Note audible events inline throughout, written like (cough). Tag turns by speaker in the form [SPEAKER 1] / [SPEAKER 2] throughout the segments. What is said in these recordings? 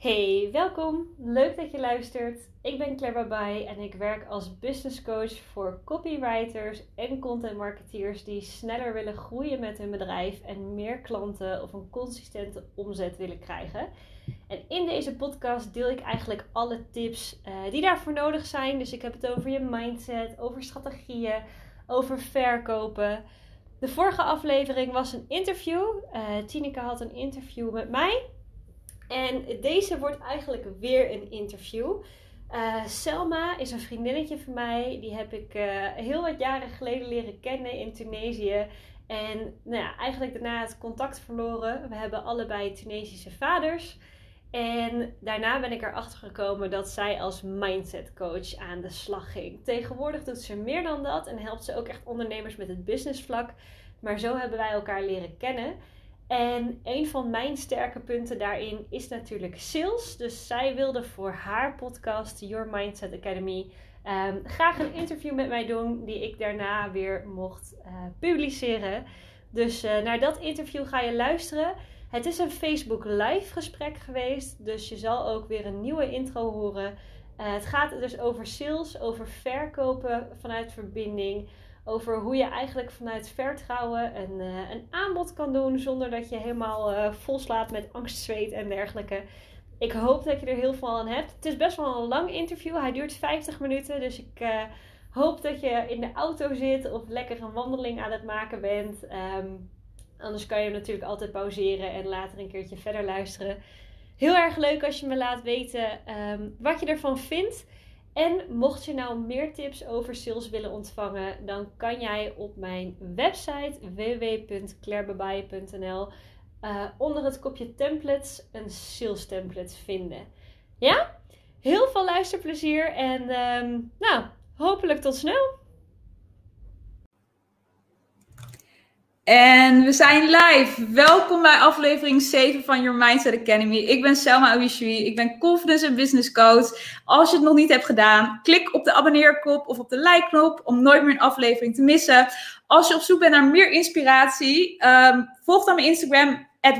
[SPEAKER 1] Hey, welkom. Leuk dat je luistert. Ik ben Claire Babai en ik werk als business coach voor copywriters en content marketeers die sneller willen groeien met hun bedrijf en meer klanten of een consistente omzet willen krijgen. En in deze podcast deel ik eigenlijk alle tips uh, die daarvoor nodig zijn. Dus ik heb het over je mindset, over strategieën, over verkopen. De vorige aflevering was een interview. Uh, Tineke had een interview met mij. En deze wordt eigenlijk weer een interview. Uh, Selma is een vriendinnetje van mij. Die heb ik uh, heel wat jaren geleden leren kennen in Tunesië. En nou ja, eigenlijk daarna het contact verloren. We hebben allebei Tunesische vaders. En daarna ben ik erachter gekomen dat zij als mindset coach aan de slag ging. Tegenwoordig doet ze meer dan dat en helpt ze ook echt ondernemers met het businessvlak. Maar zo hebben wij elkaar leren kennen. En een van mijn sterke punten daarin is natuurlijk sales. Dus zij wilde voor haar podcast, Your Mindset Academy, um, graag een interview met mij doen, die ik daarna weer mocht uh, publiceren. Dus uh, naar dat interview ga je luisteren. Het is een Facebook live gesprek geweest, dus je zal ook weer een nieuwe intro horen. Uh, het gaat dus over sales, over verkopen vanuit verbinding over hoe je eigenlijk vanuit vertrouwen een, uh, een aanbod kan doen zonder dat je helemaal uh, volslaat met angst, zweet en dergelijke. Ik hoop dat je er heel veel aan hebt. Het is best wel een lang interview. Hij duurt 50 minuten. Dus ik uh, hoop dat je in de auto zit of lekker een wandeling aan het maken bent. Um, anders kan je hem natuurlijk altijd pauzeren en later een keertje verder luisteren. Heel erg leuk als je me laat weten um, wat je ervan vindt. En mocht je nou meer tips over sales willen ontvangen, dan kan jij op mijn website www.clairebabai.nl uh, onder het kopje templates een sales template vinden. Ja? Heel veel luisterplezier en um, nou, hopelijk tot snel!
[SPEAKER 2] En we zijn live. Welkom bij aflevering 7 van Your Mindset Academy. Ik ben Selma Awishui. Ik ben Confidence en Business Coach. Als je het nog niet hebt gedaan, klik op de abonneerknop of op de like-knop om nooit meer een aflevering te missen. Als je op zoek bent naar meer inspiratie, um, volg dan mijn Instagram at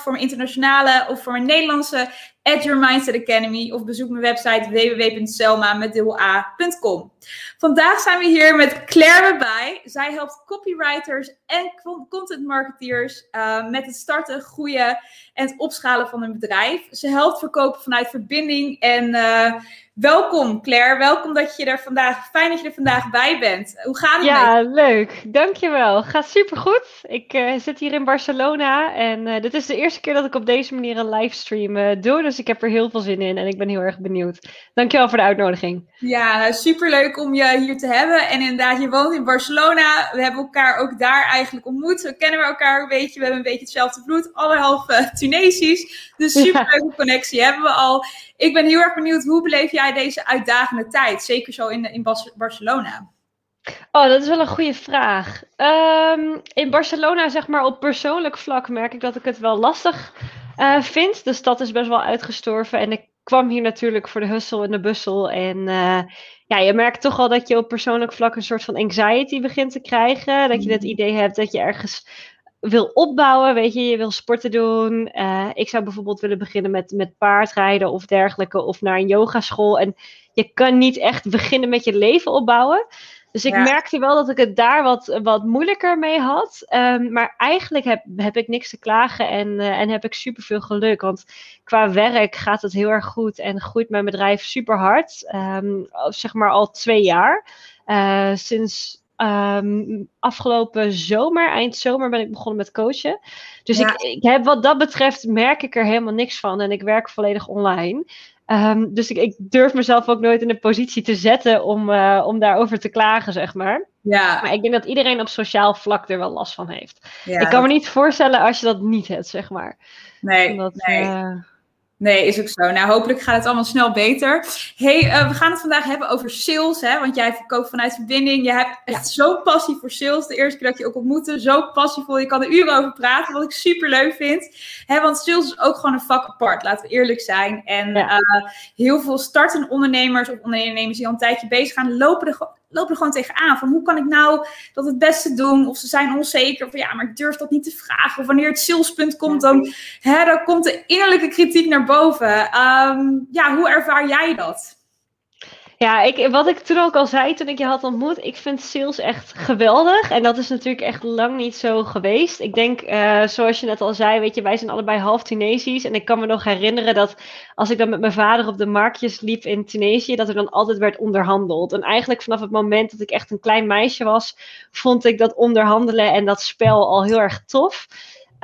[SPEAKER 2] voor mijn internationale of voor mijn Nederlandse at Your Mindset Academy of bezoek mijn website www.selma.com. Vandaag zijn we hier met Claire bij. Zij helpt copywriters en content marketeers uh, met het starten, groeien en het opschalen van hun bedrijf. Ze helpt verkopen vanuit verbinding en uh, welkom Claire. Welkom dat je er vandaag, fijn dat je er vandaag bij bent. Hoe gaat het
[SPEAKER 1] Ja, leuk. Dankjewel. Gaat supergoed. Ik uh, zit hier in Barcelona en dit is de eerste keer dat ik op deze manier een livestream doe. Dus ik heb er heel veel zin in en ik ben heel erg benieuwd. Dankjewel voor de uitnodiging.
[SPEAKER 2] Ja, nou, om je hier te hebben. En inderdaad, je woont in Barcelona. We hebben elkaar ook daar eigenlijk ontmoet. We kennen elkaar een beetje. We hebben een beetje hetzelfde bloed. Allerhalve Tunesisch. Dus superleuke ja. connectie hebben we al. Ik ben heel erg benieuwd, hoe beleef jij deze uitdagende tijd? Zeker zo in, in Barcelona.
[SPEAKER 1] Oh, dat is wel een goede vraag. Um, in Barcelona, zeg maar op persoonlijk vlak, merk ik dat ik het wel lastig uh, vind. De stad is best wel uitgestorven en ik kwam hier natuurlijk voor de hustle en de bussel. En uh, ja, je merkt toch al dat je op persoonlijk vlak een soort van anxiety begint te krijgen. Dat je het idee hebt dat je ergens wil opbouwen. Weet je, je wil sporten doen. Uh, ik zou bijvoorbeeld willen beginnen met, met paardrijden of dergelijke. Of naar een yogaschool. En je kan niet echt beginnen met je leven opbouwen. Dus ik merkte wel dat ik het daar wat, wat moeilijker mee had. Um, maar eigenlijk heb, heb ik niks te klagen en, uh, en heb ik superveel geluk. Want qua werk gaat het heel erg goed en groeit mijn bedrijf super hard. Um, zeg maar al twee jaar. Uh, sinds Um, afgelopen zomer, eind zomer, ben ik begonnen met coachen. Dus ja. ik, ik, heb wat dat betreft, merk ik er helemaal niks van. En ik werk volledig online. Um, dus ik, ik, durf mezelf ook nooit in de positie te zetten om, uh, om daarover te klagen, zeg maar. Ja. Maar ik denk dat iedereen op sociaal vlak er wel last van heeft. Ja, ik kan me niet voorstellen als je dat niet hebt, zeg maar.
[SPEAKER 2] Nee, Omdat, nee. Uh, Nee, is ook zo. Nou, hopelijk gaat het allemaal snel beter. hey, uh, we gaan het vandaag hebben over sales, hè? Want jij verkoopt vanuit verbinding. Je hebt echt zo'n passie voor sales. De eerste keer dat je ook ontmoette, zo passievol. Je kan er uren over praten, wat ik super leuk vind. Hè, want sales is ook gewoon een vak apart, laten we eerlijk zijn. En ja. uh, heel veel startende ondernemers of ondernemers die al een tijdje bezig gaan, lopen er lopen er gewoon tegenaan. Van hoe kan ik nou dat het beste doen? Of ze zijn onzeker. Of ja, maar ik durf dat niet te vragen. Of wanneer het salespunt komt, dan, hè, dan komt de innerlijke kritiek naar boven. Ehm, ja, hoe ervaar jij dat?
[SPEAKER 1] Ja, ik, wat ik toen ook al zei toen ik je had ontmoet, ik vind sales echt geweldig. En dat is natuurlijk echt lang niet zo geweest. Ik denk, uh, zoals je net al zei, weet je, wij zijn allebei half Tunesisch. En ik kan me nog herinneren dat als ik dan met mijn vader op de marktjes liep in Tunesië, dat er dan altijd werd onderhandeld. En eigenlijk vanaf het moment dat ik echt een klein meisje was, vond ik dat onderhandelen en dat spel al heel erg tof.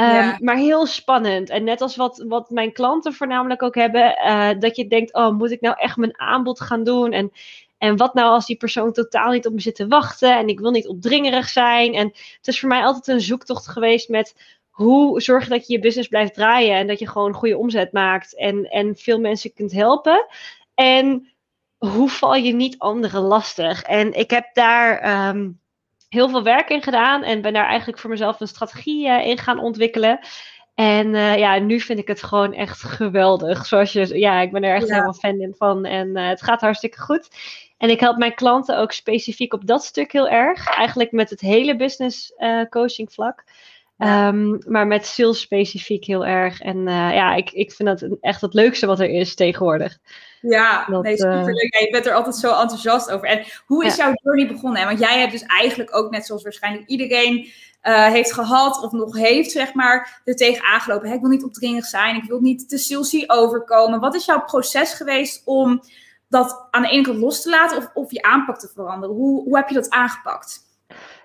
[SPEAKER 1] Um, Maar heel spannend. En net als wat, wat mijn klanten voornamelijk ook hebben, uh, dat je denkt: oh, moet ik nou echt mijn aanbod gaan doen? En, en wat nou als die persoon totaal niet op me zit te wachten en ik wil niet opdringerig zijn? En het is voor mij altijd een zoektocht geweest met hoe zorg je dat je je business blijft draaien en dat je gewoon goede omzet maakt en, en veel mensen kunt helpen. En hoe val je niet anderen lastig? En ik heb daar. Um, heel veel werk in gedaan en ben daar eigenlijk voor mezelf een strategie uh, in gaan ontwikkelen. En uh, ja, nu vind ik het gewoon echt geweldig. Zoals je, ja, ik ben er echt helemaal fan van en uh, het gaat hartstikke goed. En ik help mijn klanten ook specifiek op dat stuk heel erg. Eigenlijk met het hele business coaching vlak. Um, maar met sales specifiek heel erg. En ja, ik, ik vind dat echt het leukste wat er is tegenwoordig.
[SPEAKER 2] Ja, dat, nee, superleuk. Ja, je bent er altijd zo enthousiast over. En hoe is jouw journey begonnen? Want jij hebt dus eigenlijk ook, net zoals waarschijnlijk iedereen uh, heeft gehad of nog heeft, zeg maar, er tegen aangelopen. Ik wil niet opdringig zijn, ik wil niet te salesy overkomen. Wat is jouw proces geweest om dat aan de ene kant los te laten of, of je aanpak te veranderen? Hoe, hoe heb je dat aangepakt?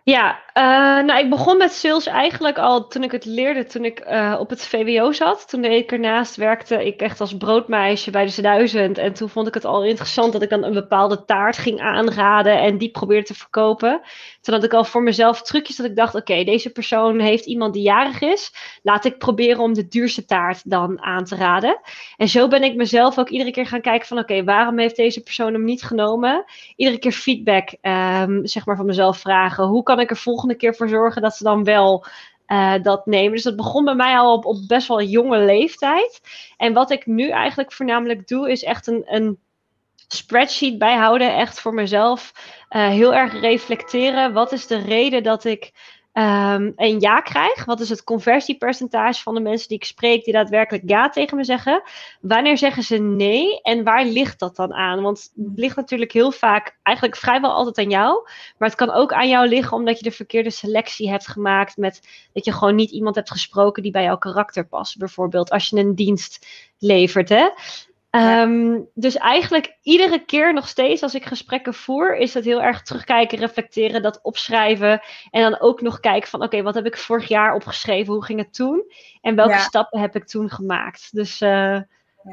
[SPEAKER 1] Ja, uh, nou ik begon met sales eigenlijk al toen ik het leerde, toen ik uh, op het VWO zat. Toen deed ik ernaast, werkte ik echt als broodmeisje bij de duizend. En toen vond ik het al interessant dat ik dan een bepaalde taart ging aanraden en die probeerde te verkopen. Toen had ik al voor mezelf trucjes dat ik dacht, oké, deze persoon heeft iemand die jarig is. Laat ik proberen om de duurste taart dan aan te raden. En zo ben ik mezelf ook iedere keer gaan kijken van, oké, waarom heeft deze persoon hem niet genomen? Iedere keer feedback, um, zeg maar, van mezelf vragen. Hoe kan kan ik er volgende keer voor zorgen dat ze dan wel uh, dat nemen. Dus dat begon bij mij al op, op best wel jonge leeftijd. En wat ik nu eigenlijk voornamelijk doe, is echt een, een spreadsheet bijhouden. Echt voor mezelf uh, heel erg reflecteren. Wat is de reden dat ik um, een ja krijg. Wat is het conversiepercentage van de mensen die ik spreek die daadwerkelijk ja tegen me zeggen? Wanneer zeggen ze nee en waar ligt dat dan aan? Want het ligt natuurlijk heel vaak, eigenlijk vrijwel altijd aan jou. Maar het kan ook aan jou liggen omdat je de verkeerde selectie hebt gemaakt. Met dat je gewoon niet iemand hebt gesproken die bij jouw karakter past. Bijvoorbeeld als je een dienst levert. Hè? Um, dus eigenlijk iedere keer nog steeds als ik gesprekken voer, is het heel erg terugkijken, reflecteren, dat opschrijven. En dan ook nog kijken van oké, wat heb ik vorig jaar opgeschreven? Hoe ging het toen? En welke stappen heb ik toen gemaakt? Dus uh, ja.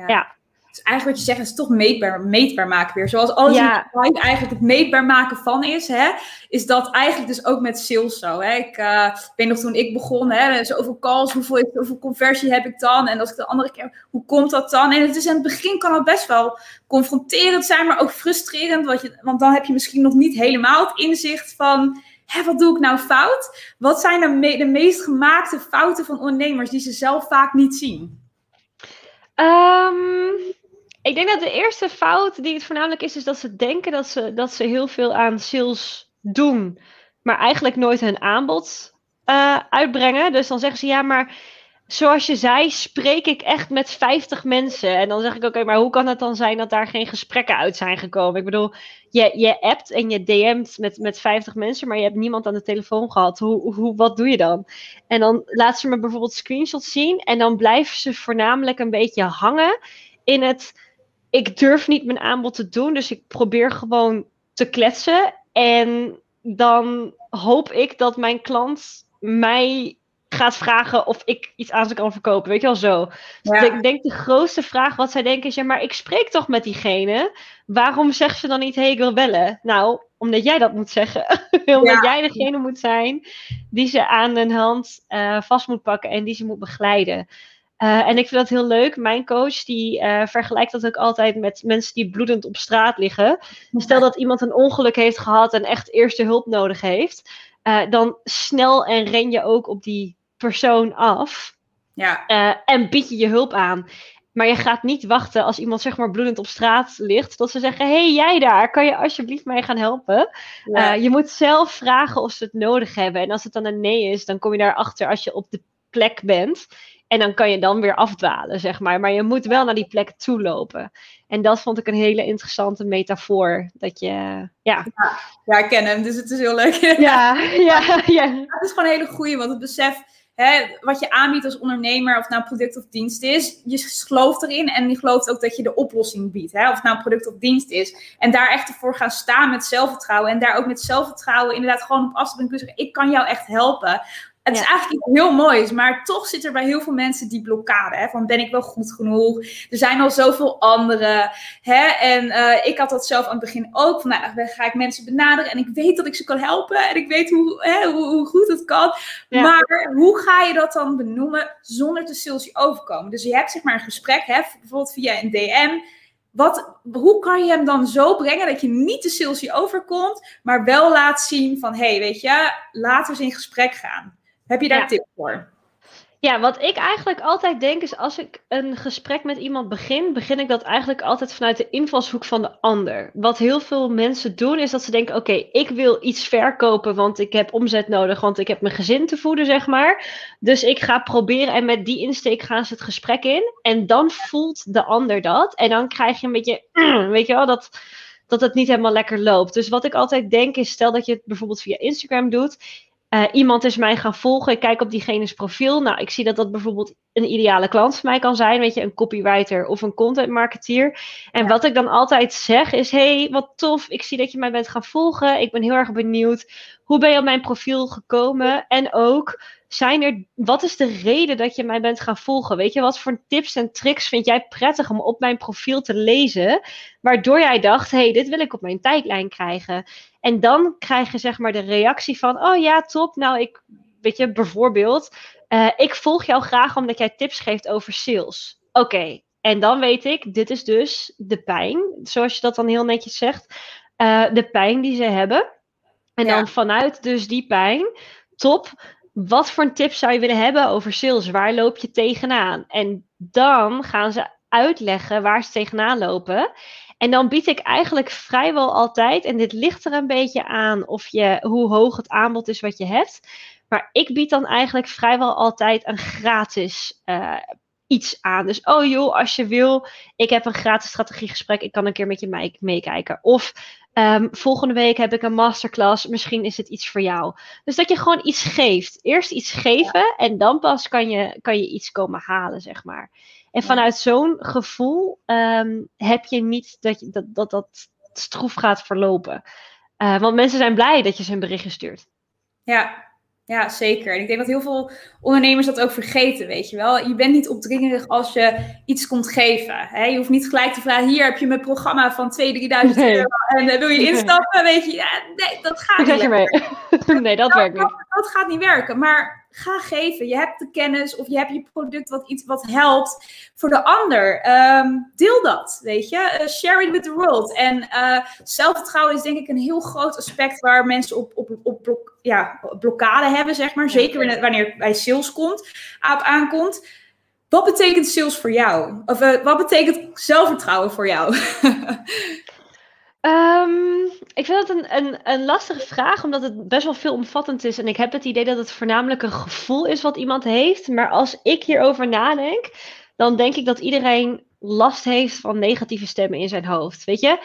[SPEAKER 1] ja.
[SPEAKER 2] Eigenlijk wat je zegt is toch meetbaar, meetbaar maken weer. Zoals alles ja. in eigenlijk het meetbaar maken van is, hè, is dat eigenlijk dus ook met sales zo. Hè. Ik uh, weet nog toen ik begon, hè, zoveel calls, hoeveel, hoeveel conversie heb ik dan? En als ik de andere keer, hoe komt dat dan? En het is in het begin kan het best wel confronterend zijn, maar ook frustrerend. Want, je, want dan heb je misschien nog niet helemaal het inzicht van, hè, wat doe ik nou fout? Wat zijn de, de meest gemaakte fouten van ondernemers die ze zelf vaak niet zien?
[SPEAKER 1] Um, ik denk dat de eerste fout die het voornamelijk is, is dat ze denken dat ze, dat ze heel veel aan sales doen, maar eigenlijk nooit hun aanbod uh, uitbrengen. Dus dan zeggen ze ja, maar zoals je zei, spreek ik echt met 50 mensen. En dan zeg ik oké, maar hoe kan het dan zijn dat daar geen gesprekken uit zijn gekomen? Ik bedoel, je, je appt en je DM't met, met 50 mensen, maar je hebt niemand aan de telefoon gehad. Hoe, hoe, wat doe je dan? En dan laat ze me bijvoorbeeld screenshots zien en dan blijven ze voornamelijk een beetje hangen in het ik durf niet mijn aanbod te doen, dus ik probeer gewoon te kletsen. En dan hoop ik dat mijn klant mij gaat vragen of ik iets aan ze kan verkopen. Weet je wel zo. Dus ik denk de grootste vraag wat zij denken is: ja, maar ik spreek toch met diegene. Waarom zegt ze dan niet: hé, hey, ik wil bellen? Nou, omdat jij dat moet zeggen. (laughs) omdat jij degene moet zijn die ze aan hun hand uh, vast moet pakken en die ze moet begeleiden. Uh, en ik vind dat heel leuk. Mijn coach die uh, vergelijkt dat ook altijd met mensen die bloedend op straat liggen. Stel dat iemand een ongeluk heeft gehad en echt eerste hulp nodig heeft. Uh, dan snel en ren je ook op die persoon af. Ja. en bied je je hulp aan. Maar je gaat niet wachten als iemand zeg maar bloedend op straat ligt. Dat ze zeggen, hey, jij daar, kan je alsjeblieft mij gaan helpen? Eh, je moet zelf vragen of ze het nodig hebben. En als het dan een nee is, dan kom je daarachter als je op de plek bent. En dan kan je dan weer afdwalen, zeg maar. Maar je moet wel naar die plek toe lopen. En dat vond ik een hele interessante metafoor. Dat je, ja.
[SPEAKER 2] Ja, ik ken hem, dus het is heel leuk. (laughs)
[SPEAKER 1] Ja, ja, ja.
[SPEAKER 2] Het is gewoon een hele goede, want het besef hè, wat je aanbiedt als ondernemer, of nou product of dienst is, je gelooft erin en je gelooft ook dat je de oplossing biedt. Hè, of het nou product of dienst is. En daar echt voor gaan staan met zelfvertrouwen. En daar ook met zelfvertrouwen inderdaad gewoon op afstand kunnen zeggen, ik kan jou echt helpen. Het is eigenlijk iets heel moois, maar toch zit er bij heel veel mensen die blokkade. Hè, van ben ik wel goed genoeg? Er zijn al zoveel anderen. Hè, en uh, ik had dat zelf aan het begin ook. Van, nou, ga ik mensen benaderen en ik weet dat ik ze kan helpen. En ik weet hoe, hè, hoe, hoe, goed het kan. Maar hoe ga je dat dan benoemen zonder te salesy overkomen? Dus je hebt zeg maar een gesprek, hè, bijvoorbeeld via een DM. Wat, hoe kan je hem dan zo brengen dat je niet te salesy overkomt, maar wel laat zien van, hé, hey, weet je, laten we eens in gesprek gaan. Heb je daar ja. tip voor?
[SPEAKER 1] Ja, wat ik eigenlijk altijd denk is als ik een gesprek met iemand begin, begin ik dat eigenlijk altijd vanuit de invalshoek van de ander. Wat heel veel mensen doen is dat ze denken, oké, ik wil iets verkopen, want ik heb omzet nodig, want ik heb mijn gezin te voeden, zeg maar. Dus ik ga proberen en met die insteek gaan ze het gesprek in. En dan voelt de ander dat. En dan krijg je een beetje, (clears throat) weet je wel, dat dat het niet helemaal lekker loopt. Dus wat ik altijd denk is, stel dat je het bijvoorbeeld via Instagram doet uh, iemand is mij gaan volgen, ik kijk op diegene's profiel. Nou, ik zie dat dat bijvoorbeeld een ideale klant voor mij kan zijn. Weet je, een copywriter of een content marketeer. En wat ik dan altijd zeg is: hey, wat tof. Ik zie dat je mij bent gaan volgen. Ik ben heel erg benieuwd. Hoe ben je op mijn profiel gekomen? En ook, zijn er, wat is de reden dat je mij bent gaan volgen? Weet je, wat voor tips en tricks vind jij prettig om op mijn profiel te lezen? Waardoor jij dacht: hey, dit wil ik op mijn tijdlijn krijgen. En dan krijg je zeg maar de reactie van: oh ja, top. Nou, ik, weet je, bijvoorbeeld. Uh, ik volg jou graag omdat jij tips geeft over sales. Oké, en dan weet ik, dit is dus de pijn, zoals je dat dan heel netjes zegt. Uh, de pijn die ze hebben. En dan vanuit dus die pijn, top. Wat voor een tip zou je willen hebben over sales? Waar loop je tegenaan? En dan gaan ze uitleggen waar ze tegenaan lopen. En dan bied ik eigenlijk vrijwel altijd, en dit ligt er een beetje aan of je, hoe hoog het aanbod is wat je hebt. Maar ik bied dan eigenlijk vrijwel altijd een gratis uh, iets aan. Dus, oh joh, als je wil, ik heb een gratis strategiegesprek, ik kan een keer met je meekijken. Of um, volgende week heb ik een masterclass, misschien is het iets voor jou. Dus dat je gewoon iets geeft. Eerst iets geven en dan pas kan je, kan je iets komen halen, zeg maar. En vanuit zo'n gevoel um, heb je niet dat, je, dat, dat dat stroef gaat verlopen. Uh, want mensen zijn blij dat je ze een berichtje stuurt.
[SPEAKER 2] Ja, ja, zeker. En ik denk dat heel veel ondernemers dat ook vergeten, weet je wel. Je bent niet opdringerig als je iets komt geven. Hè? Je hoeft niet gelijk te vragen, hier heb je mijn programma van 2.000, 3.000 euro en uh, wil je instappen, weet je. Ja, nee, dat gaat niet. (laughs)
[SPEAKER 1] Nee, dat werkt niet.
[SPEAKER 2] Dat, dat gaat niet werken, maar ga geven. Je hebt de kennis of je hebt je product wat iets wat helpt voor de ander. Ehm, deel dat, weet je. Uh, share it with the world. En uh, zelfvertrouwen is denk ik een heel groot aspect waar mensen op, op, op ja, blokkade hebben, zeg maar. Zeker wanneer bij sales komt, op aankomt. Wat betekent sales voor jou? Of uh, wat betekent zelfvertrouwen voor jou? (laughs)
[SPEAKER 1] Um, ik vind dat een, een, een lastige vraag, omdat het best wel veelomvattend is. En ik heb het idee dat het voornamelijk een gevoel is wat iemand heeft. Maar als ik hierover nadenk, dan denk ik dat iedereen last heeft van negatieve stemmen in zijn hoofd. Weet je,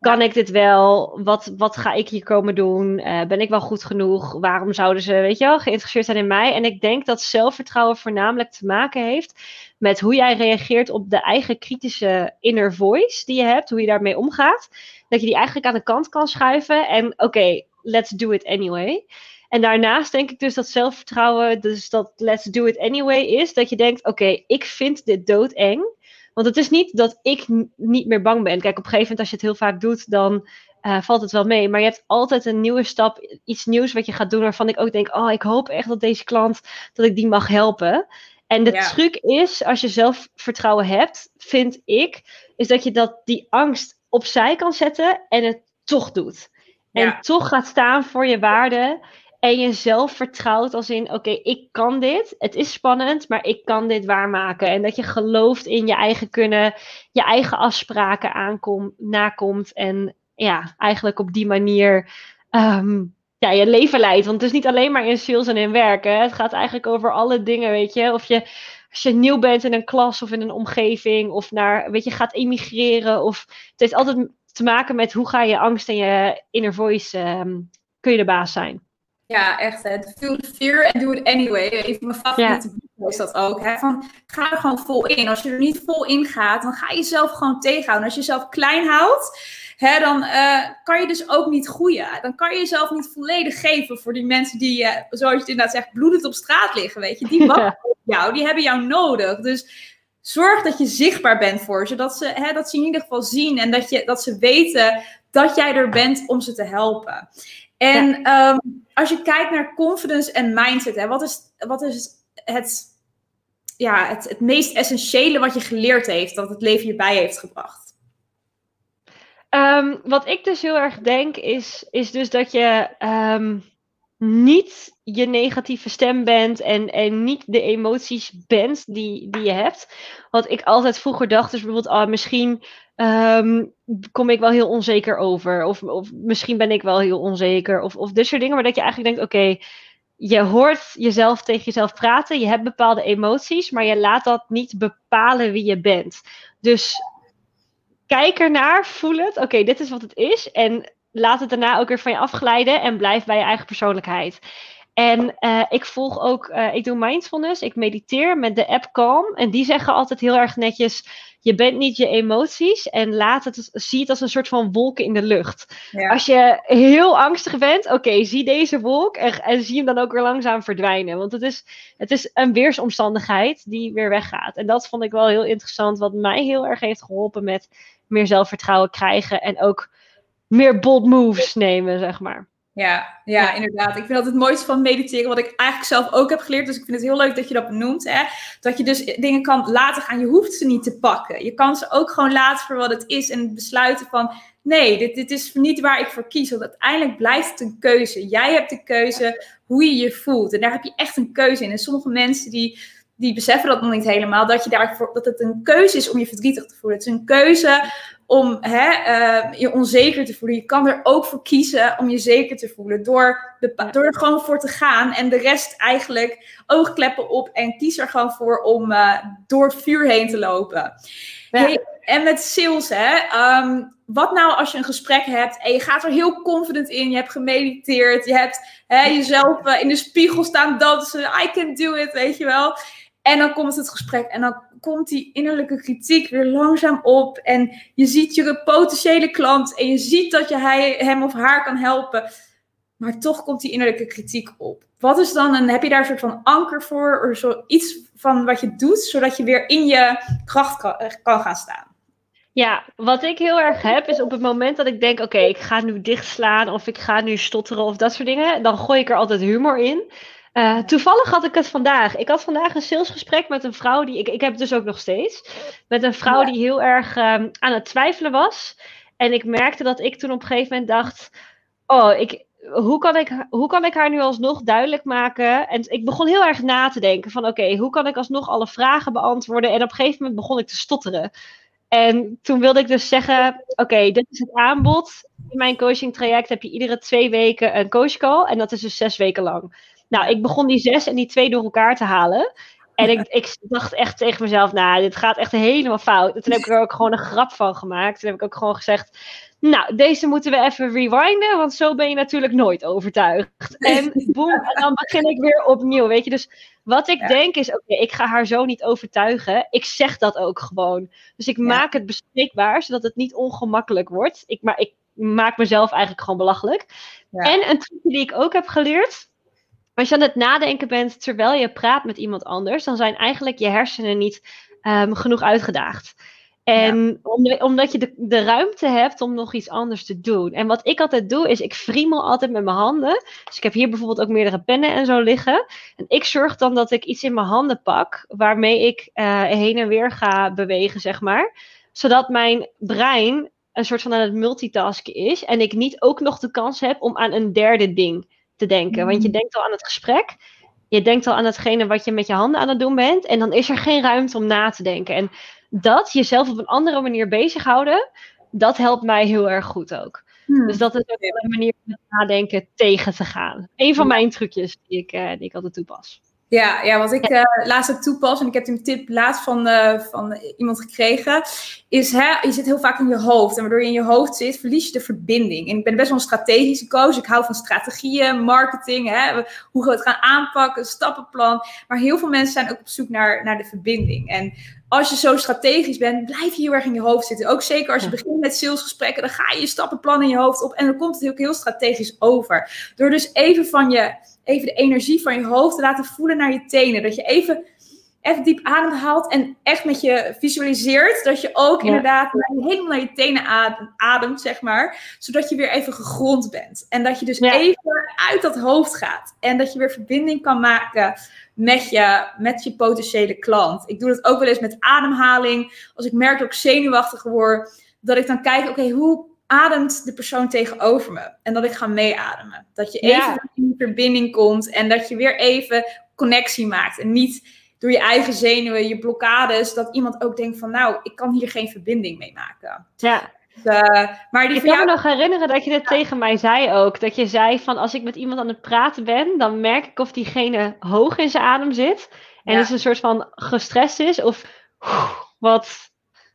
[SPEAKER 1] kan ik dit wel? Wat, wat ga ik hier komen doen? Uh, ben ik wel goed genoeg? Waarom zouden ze, weet je wel, geïnteresseerd zijn in mij? En ik denk dat zelfvertrouwen voornamelijk te maken heeft met hoe jij reageert op de eigen kritische inner voice die je hebt, hoe je daarmee omgaat. Dat je die eigenlijk aan de kant kan schuiven en oké, okay, let's do it anyway. En daarnaast denk ik dus dat zelfvertrouwen, dus dat let's do it anyway is, dat je denkt, oké, ik vind dit doodeng. Want het is niet dat ik niet meer bang ben. Kijk, op een gegeven moment als je het heel vaak doet, dan uh, valt het wel mee. Maar je hebt altijd een nieuwe stap, iets nieuws wat je gaat doen, waarvan ik ook denk, oh, ik hoop echt dat deze klant, dat ik die mag helpen. En de truc is, als je zelfvertrouwen hebt, vind ik, is dat je dat, die angst opzij kan zetten en het toch doet. En toch gaat staan voor je waarde. En jezelf vertrouwt als in, oké, ik kan dit. Het is spannend, maar ik kan dit waarmaken. En dat je gelooft in je eigen kunnen, je eigen afspraken aankom, nakomt. En ja, eigenlijk op die manier ehm, ja, je leven leidt. Want het is niet alleen maar in sales en in werken. Het gaat eigenlijk over alle dingen, weet je. Of je, als je nieuw bent in een klas of in een omgeving. Of naar, weet je, gaat emigreren. Of het heeft altijd te maken met hoe ga je angst en je inner voice, ehm, kun je de baas zijn.
[SPEAKER 2] Ja, echt. Hè. Feel the fear and do it anyway. Even mijn favoriete ja. is dat ook. Hè. Van, ga er gewoon vol in. Als je er niet vol in gaat, dan ga je jezelf gewoon tegenhouden. Als je jezelf klein houdt, hè, dan uh, kan je dus ook niet groeien. Dan kan je jezelf niet volledig geven voor die mensen die, uh, zoals je het inderdaad zegt, bloedend op straat liggen. Weet je, die wachten op jou, die hebben jou nodig. Dus zorg dat je zichtbaar bent voor ze. Dat ze, hè, dat ze in ieder geval zien en dat, je, dat ze weten dat jij er bent om ze te helpen. En ehm, als je kijkt naar confidence en mindset, hè, wat is, wat is het, ja, het, het meest essentiële wat je geleerd heeft, dat het leven je bij heeft gebracht?
[SPEAKER 1] Um, wat ik dus heel erg denk, is, is dus dat je um, niet je negatieve stem bent en, en niet de emoties bent die, die je hebt. Wat ik altijd vroeger dacht, is bijvoorbeeld, ah, misschien um, kom ik wel heel onzeker over. Of, of misschien ben ik wel heel onzeker. Of, of dit soort dingen. Maar dat je eigenlijk denkt, oké, je hoort jezelf tegen jezelf praten. Je hebt bepaalde emoties, maar je laat dat niet bepalen wie je bent. Dus kijk ernaar, voel het. Oké, dit is wat het is. En laat het daarna ook weer van je afglijden en blijf bij je eigen persoonlijkheid. En uh, ik volg ook, uh, ik doe mindfulness, ik mediteer met de app Calm. En die zeggen altijd heel erg netjes, je bent niet je emoties en laat het, zie het als een soort van wolken in de lucht. Als je heel angstig bent, oké, zie deze wolk en, en, zie hem dan ook weer langzaam verdwijnen. Want het is, het is een weersomstandigheid die weer weggaat. En dat vond ik wel heel interessant, wat mij heel erg heeft geholpen met meer zelfvertrouwen krijgen en ook meer bold moves nemen, zeg maar.
[SPEAKER 2] Ja, ja, inderdaad. Ik vind dat het mooiste van mediteren, wat ik eigenlijk zelf ook heb geleerd. Dus ik vind het heel leuk dat je dat benoemt. Hè? Dat je dus dingen kan laten gaan. Je hoeft ze niet te pakken. Je kan ze ook gewoon laten voor wat het is. En besluiten van, nee, dit, dit is niet waar ik voor kies. Want uiteindelijk blijft het een keuze. Jij hebt de keuze hoe je je voelt. En daar heb je echt een keuze in. En sommige mensen die, die beseffen dat nog niet helemaal. Dat, je daarvoor, dat het een keuze is om je verdrietig te voelen. Het is een keuze om hè, uh, je onzeker te voelen. Je kan er ook voor kiezen om je zeker te voelen. Door, de, door er gewoon voor te gaan en de rest eigenlijk oogkleppen op en kies er gewoon voor om uh, door het vuur heen te lopen. Hey, en met sales, hè, um, wat nou als je een gesprek hebt en je gaat er heel confident in, je hebt gemediteerd, je hebt hè, jezelf uh, in de spiegel staan dansen, I can do it, weet je wel. En dan komt het gesprek en dan komt die innerlijke kritiek weer langzaam op. En je ziet je potentiële klant en je ziet dat je hij, hem of haar kan helpen. Maar toch komt die innerlijke kritiek op. Wat is dan een, heb je daar een soort van anker voor? Of zo, iets van wat je doet, zodat je weer in je kracht kan, eh, kan gaan staan?
[SPEAKER 1] Ja, wat ik heel erg heb, is op het moment dat ik denk: oké, ik ga nu dichtslaan of ik ga nu stotteren of dat soort dingen, dan gooi ik er altijd humor in. Uh, toevallig had ik het vandaag. Ik had vandaag een salesgesprek met een vrouw die. Ik, ik heb het dus ook nog steeds. Met een vrouw die heel erg um, aan het twijfelen was. En ik merkte dat ik toen op een gegeven moment dacht: Oh, ik, hoe, kan ik, hoe kan ik haar nu alsnog duidelijk maken? En ik begon heel erg na te denken: van oké, hoe kan ik alsnog alle vragen beantwoorden? En op een gegeven moment begon ik te stotteren. En toen wilde ik dus zeggen: Oké, dit is het aanbod. In mijn coaching traject heb je iedere twee weken een coachcall. En dat is dus zes weken lang. Nou, ik begon die zes en die twee door elkaar te halen. En ik, ik dacht echt tegen mezelf, nou, dit gaat echt helemaal fout. En toen heb ik er ook gewoon een grap van gemaakt. Toen heb ik ook gewoon gezegd, nou, deze moeten we even rewinden, want zo ben je natuurlijk nooit overtuigd. En boem, en dan begin ik weer opnieuw, weet je. Dus wat ik denk is, oké, ik ga haar zo niet overtuigen. Ik zeg dat ook gewoon. Dus ik maak het bespreekbaar, zodat het niet ongemakkelijk wordt. Ik, maar ik maak mezelf eigenlijk gewoon belachelijk. En een truc die ik ook heb geleerd, als je aan het nadenken bent terwijl je praat met iemand anders, dan zijn eigenlijk je hersenen niet um, genoeg uitgedaagd. En omdat je de, de, ruimte hebt om nog iets anders te doen. En wat ik altijd doe, is ik friemel altijd met mijn handen. Dus ik heb hier bijvoorbeeld ook meerdere pennen en zo liggen. En ik zorg dan dat ik iets in mijn handen pak, waarmee ik uh, heen en weer ga bewegen, zeg maar. Zodat mijn brein een soort van aan het multitasken is. En ik niet ook nog de kans heb om aan een derde ding te denken. Want je
[SPEAKER 2] Mhm.
[SPEAKER 1] denkt al aan het gesprek. Je denkt al aan hetgene wat je met je handen aan het doen bent. En dan is er geen ruimte om na te denken. En dat, jezelf op een andere manier bezighouden, dat helpt mij heel erg goed ook.
[SPEAKER 2] Hmm.
[SPEAKER 1] Dus dat is ook een manier om het nadenken tegen te gaan. Een van mijn trucjes die ik, eh, die ik altijd toepas.
[SPEAKER 2] Ja, ja, wat ik eh, laatst ook toepas, en ik heb die tip laatst van, eh, van iemand gekregen, is hè, je zit heel vaak in je hoofd. En waardoor je in je hoofd zit, verlies je de verbinding. En ik ben best wel een strategische coach. Ik hou van strategieën, marketing, hè, hoe we het gaan aanpakken, een stappenplan. Maar heel veel mensen zijn ook op zoek naar, naar de verbinding. En als je zo strategisch bent, blijf je heel erg in je hoofd zitten. Ook zeker als je begint met salesgesprekken, dan ga je je stappenplan in je hoofd op. En dan komt het ook heel strategisch over. Door dus even van je even de energie van je hoofd te laten voelen naar je tenen. Dat je even, even diep ademhaalt en echt met je visualiseert dat je ook
[SPEAKER 1] Ja.
[SPEAKER 2] inderdaad helemaal naar je tenen adem- ademt, zeg maar. Zodat je weer even gegrond bent. En dat je dus
[SPEAKER 1] Ja.
[SPEAKER 2] even uit dat hoofd gaat. En dat je weer verbinding kan maken met je, met je potentiële klant. Ik doe dat ook wel eens met ademhaling. Als ik merk dat ik zenuwachtig word, dat ik dan kijk, oké, hoe ademt de persoon tegenover me? En dat ik ga meeademen. Dat je
[SPEAKER 1] Ja.
[SPEAKER 2] even in verbinding komt en dat je weer even connectie maakt. En niet door je eigen zenuwen, je blokkades, dat iemand ook denkt van, nou, ik kan hier geen verbinding mee maken.
[SPEAKER 1] Ja,
[SPEAKER 2] Dus, eh, maar die
[SPEAKER 1] ik kan me nog herinneren dat je dit tegen mij zei ook. Dat je zei van als ik met iemand aan het praten ben, dan merk ik of diegene hoog in zijn adem zit. En
[SPEAKER 2] Ja.
[SPEAKER 1] dus een soort van gestrest is of wat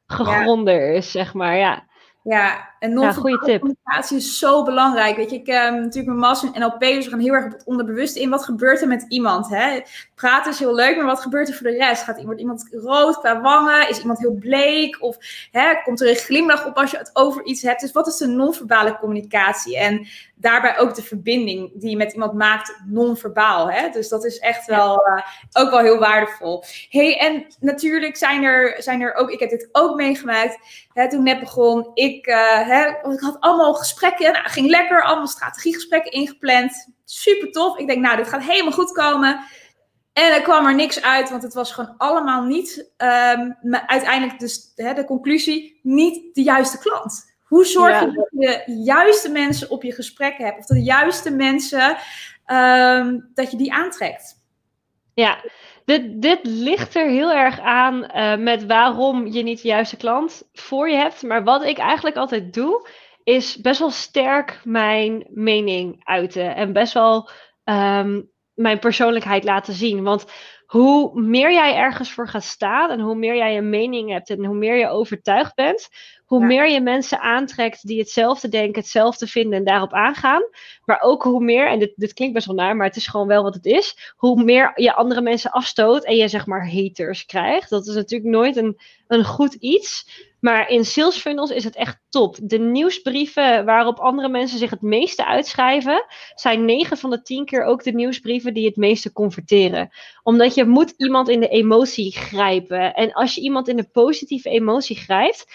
[SPEAKER 1] gegronder is, zeg maar. Ja,
[SPEAKER 2] ja, en
[SPEAKER 1] Ja,
[SPEAKER 2] non
[SPEAKER 1] goeie tip.
[SPEAKER 2] communicatie is zo belangrijk. Weet je, ik heb natuurlijk mijn master in NLP, dus we gaan heel erg op het onderbewuste in. Wat gebeurt er met iemand? Hè? Praten is heel leuk, maar wat gebeurt er voor de rest? Gaat iemand, iemand rood qua wangen? Is iemand heel bleek? Of hè, komt er een glimlach op als je het over iets hebt? Dus wat is de non-verbale communicatie? En daarbij ook de verbinding die je met iemand maakt non-verbaal. Hè? Dus dat is echt wel, eh, ook wel heel waardevol. hey, en natuurlijk zijn er, zijn er ook, ik heb dit ook meegemaakt, hè, toen net begon. Ik, eh, hè, want ik had allemaal gesprekken, nou, ging lekker, allemaal strategiegesprekken ingepland. Super tof. Ik denk, nou, dit gaat helemaal goed komen. En er kwam er niks uit, want het was gewoon allemaal niet, ehm, maar uiteindelijk dus hè, de conclusie, niet de juiste klant. Hoe zorg je
[SPEAKER 1] Ja.
[SPEAKER 2] dat je de juiste mensen op je gesprekken hebt? Of de juiste mensen, ehm, dat je die aantrekt?
[SPEAKER 1] ja. Dit, dit ligt er heel erg aan eh, met waarom je niet de juiste klant voor je hebt. Maar wat ik eigenlijk altijd doe, is best wel sterk mijn mening uiten. En best wel ehm, mijn persoonlijkheid laten zien. Want hoe meer jij ergens voor gaat staan en hoe meer jij een mening hebt en hoe meer je overtuigd bent, hoe
[SPEAKER 2] Ja.
[SPEAKER 1] meer je mensen aantrekt die hetzelfde denken, hetzelfde vinden en daarop aangaan. Maar ook hoe meer, en dit, dit klinkt best wel naar, maar het is gewoon wel wat het is, hoe meer je andere mensen afstoot en je zeg maar haters krijgt. Dat is natuurlijk nooit een, een goed iets. Maar in sales funnels is het echt top. De nieuwsbrieven waarop andere mensen zich het meeste uitschrijven, zijn 9 van de 10 keer ook de nieuwsbrieven die het meeste converteren. Omdat je moet iemand in de emotie grijpen. En als je iemand in de positieve emotie grijpt,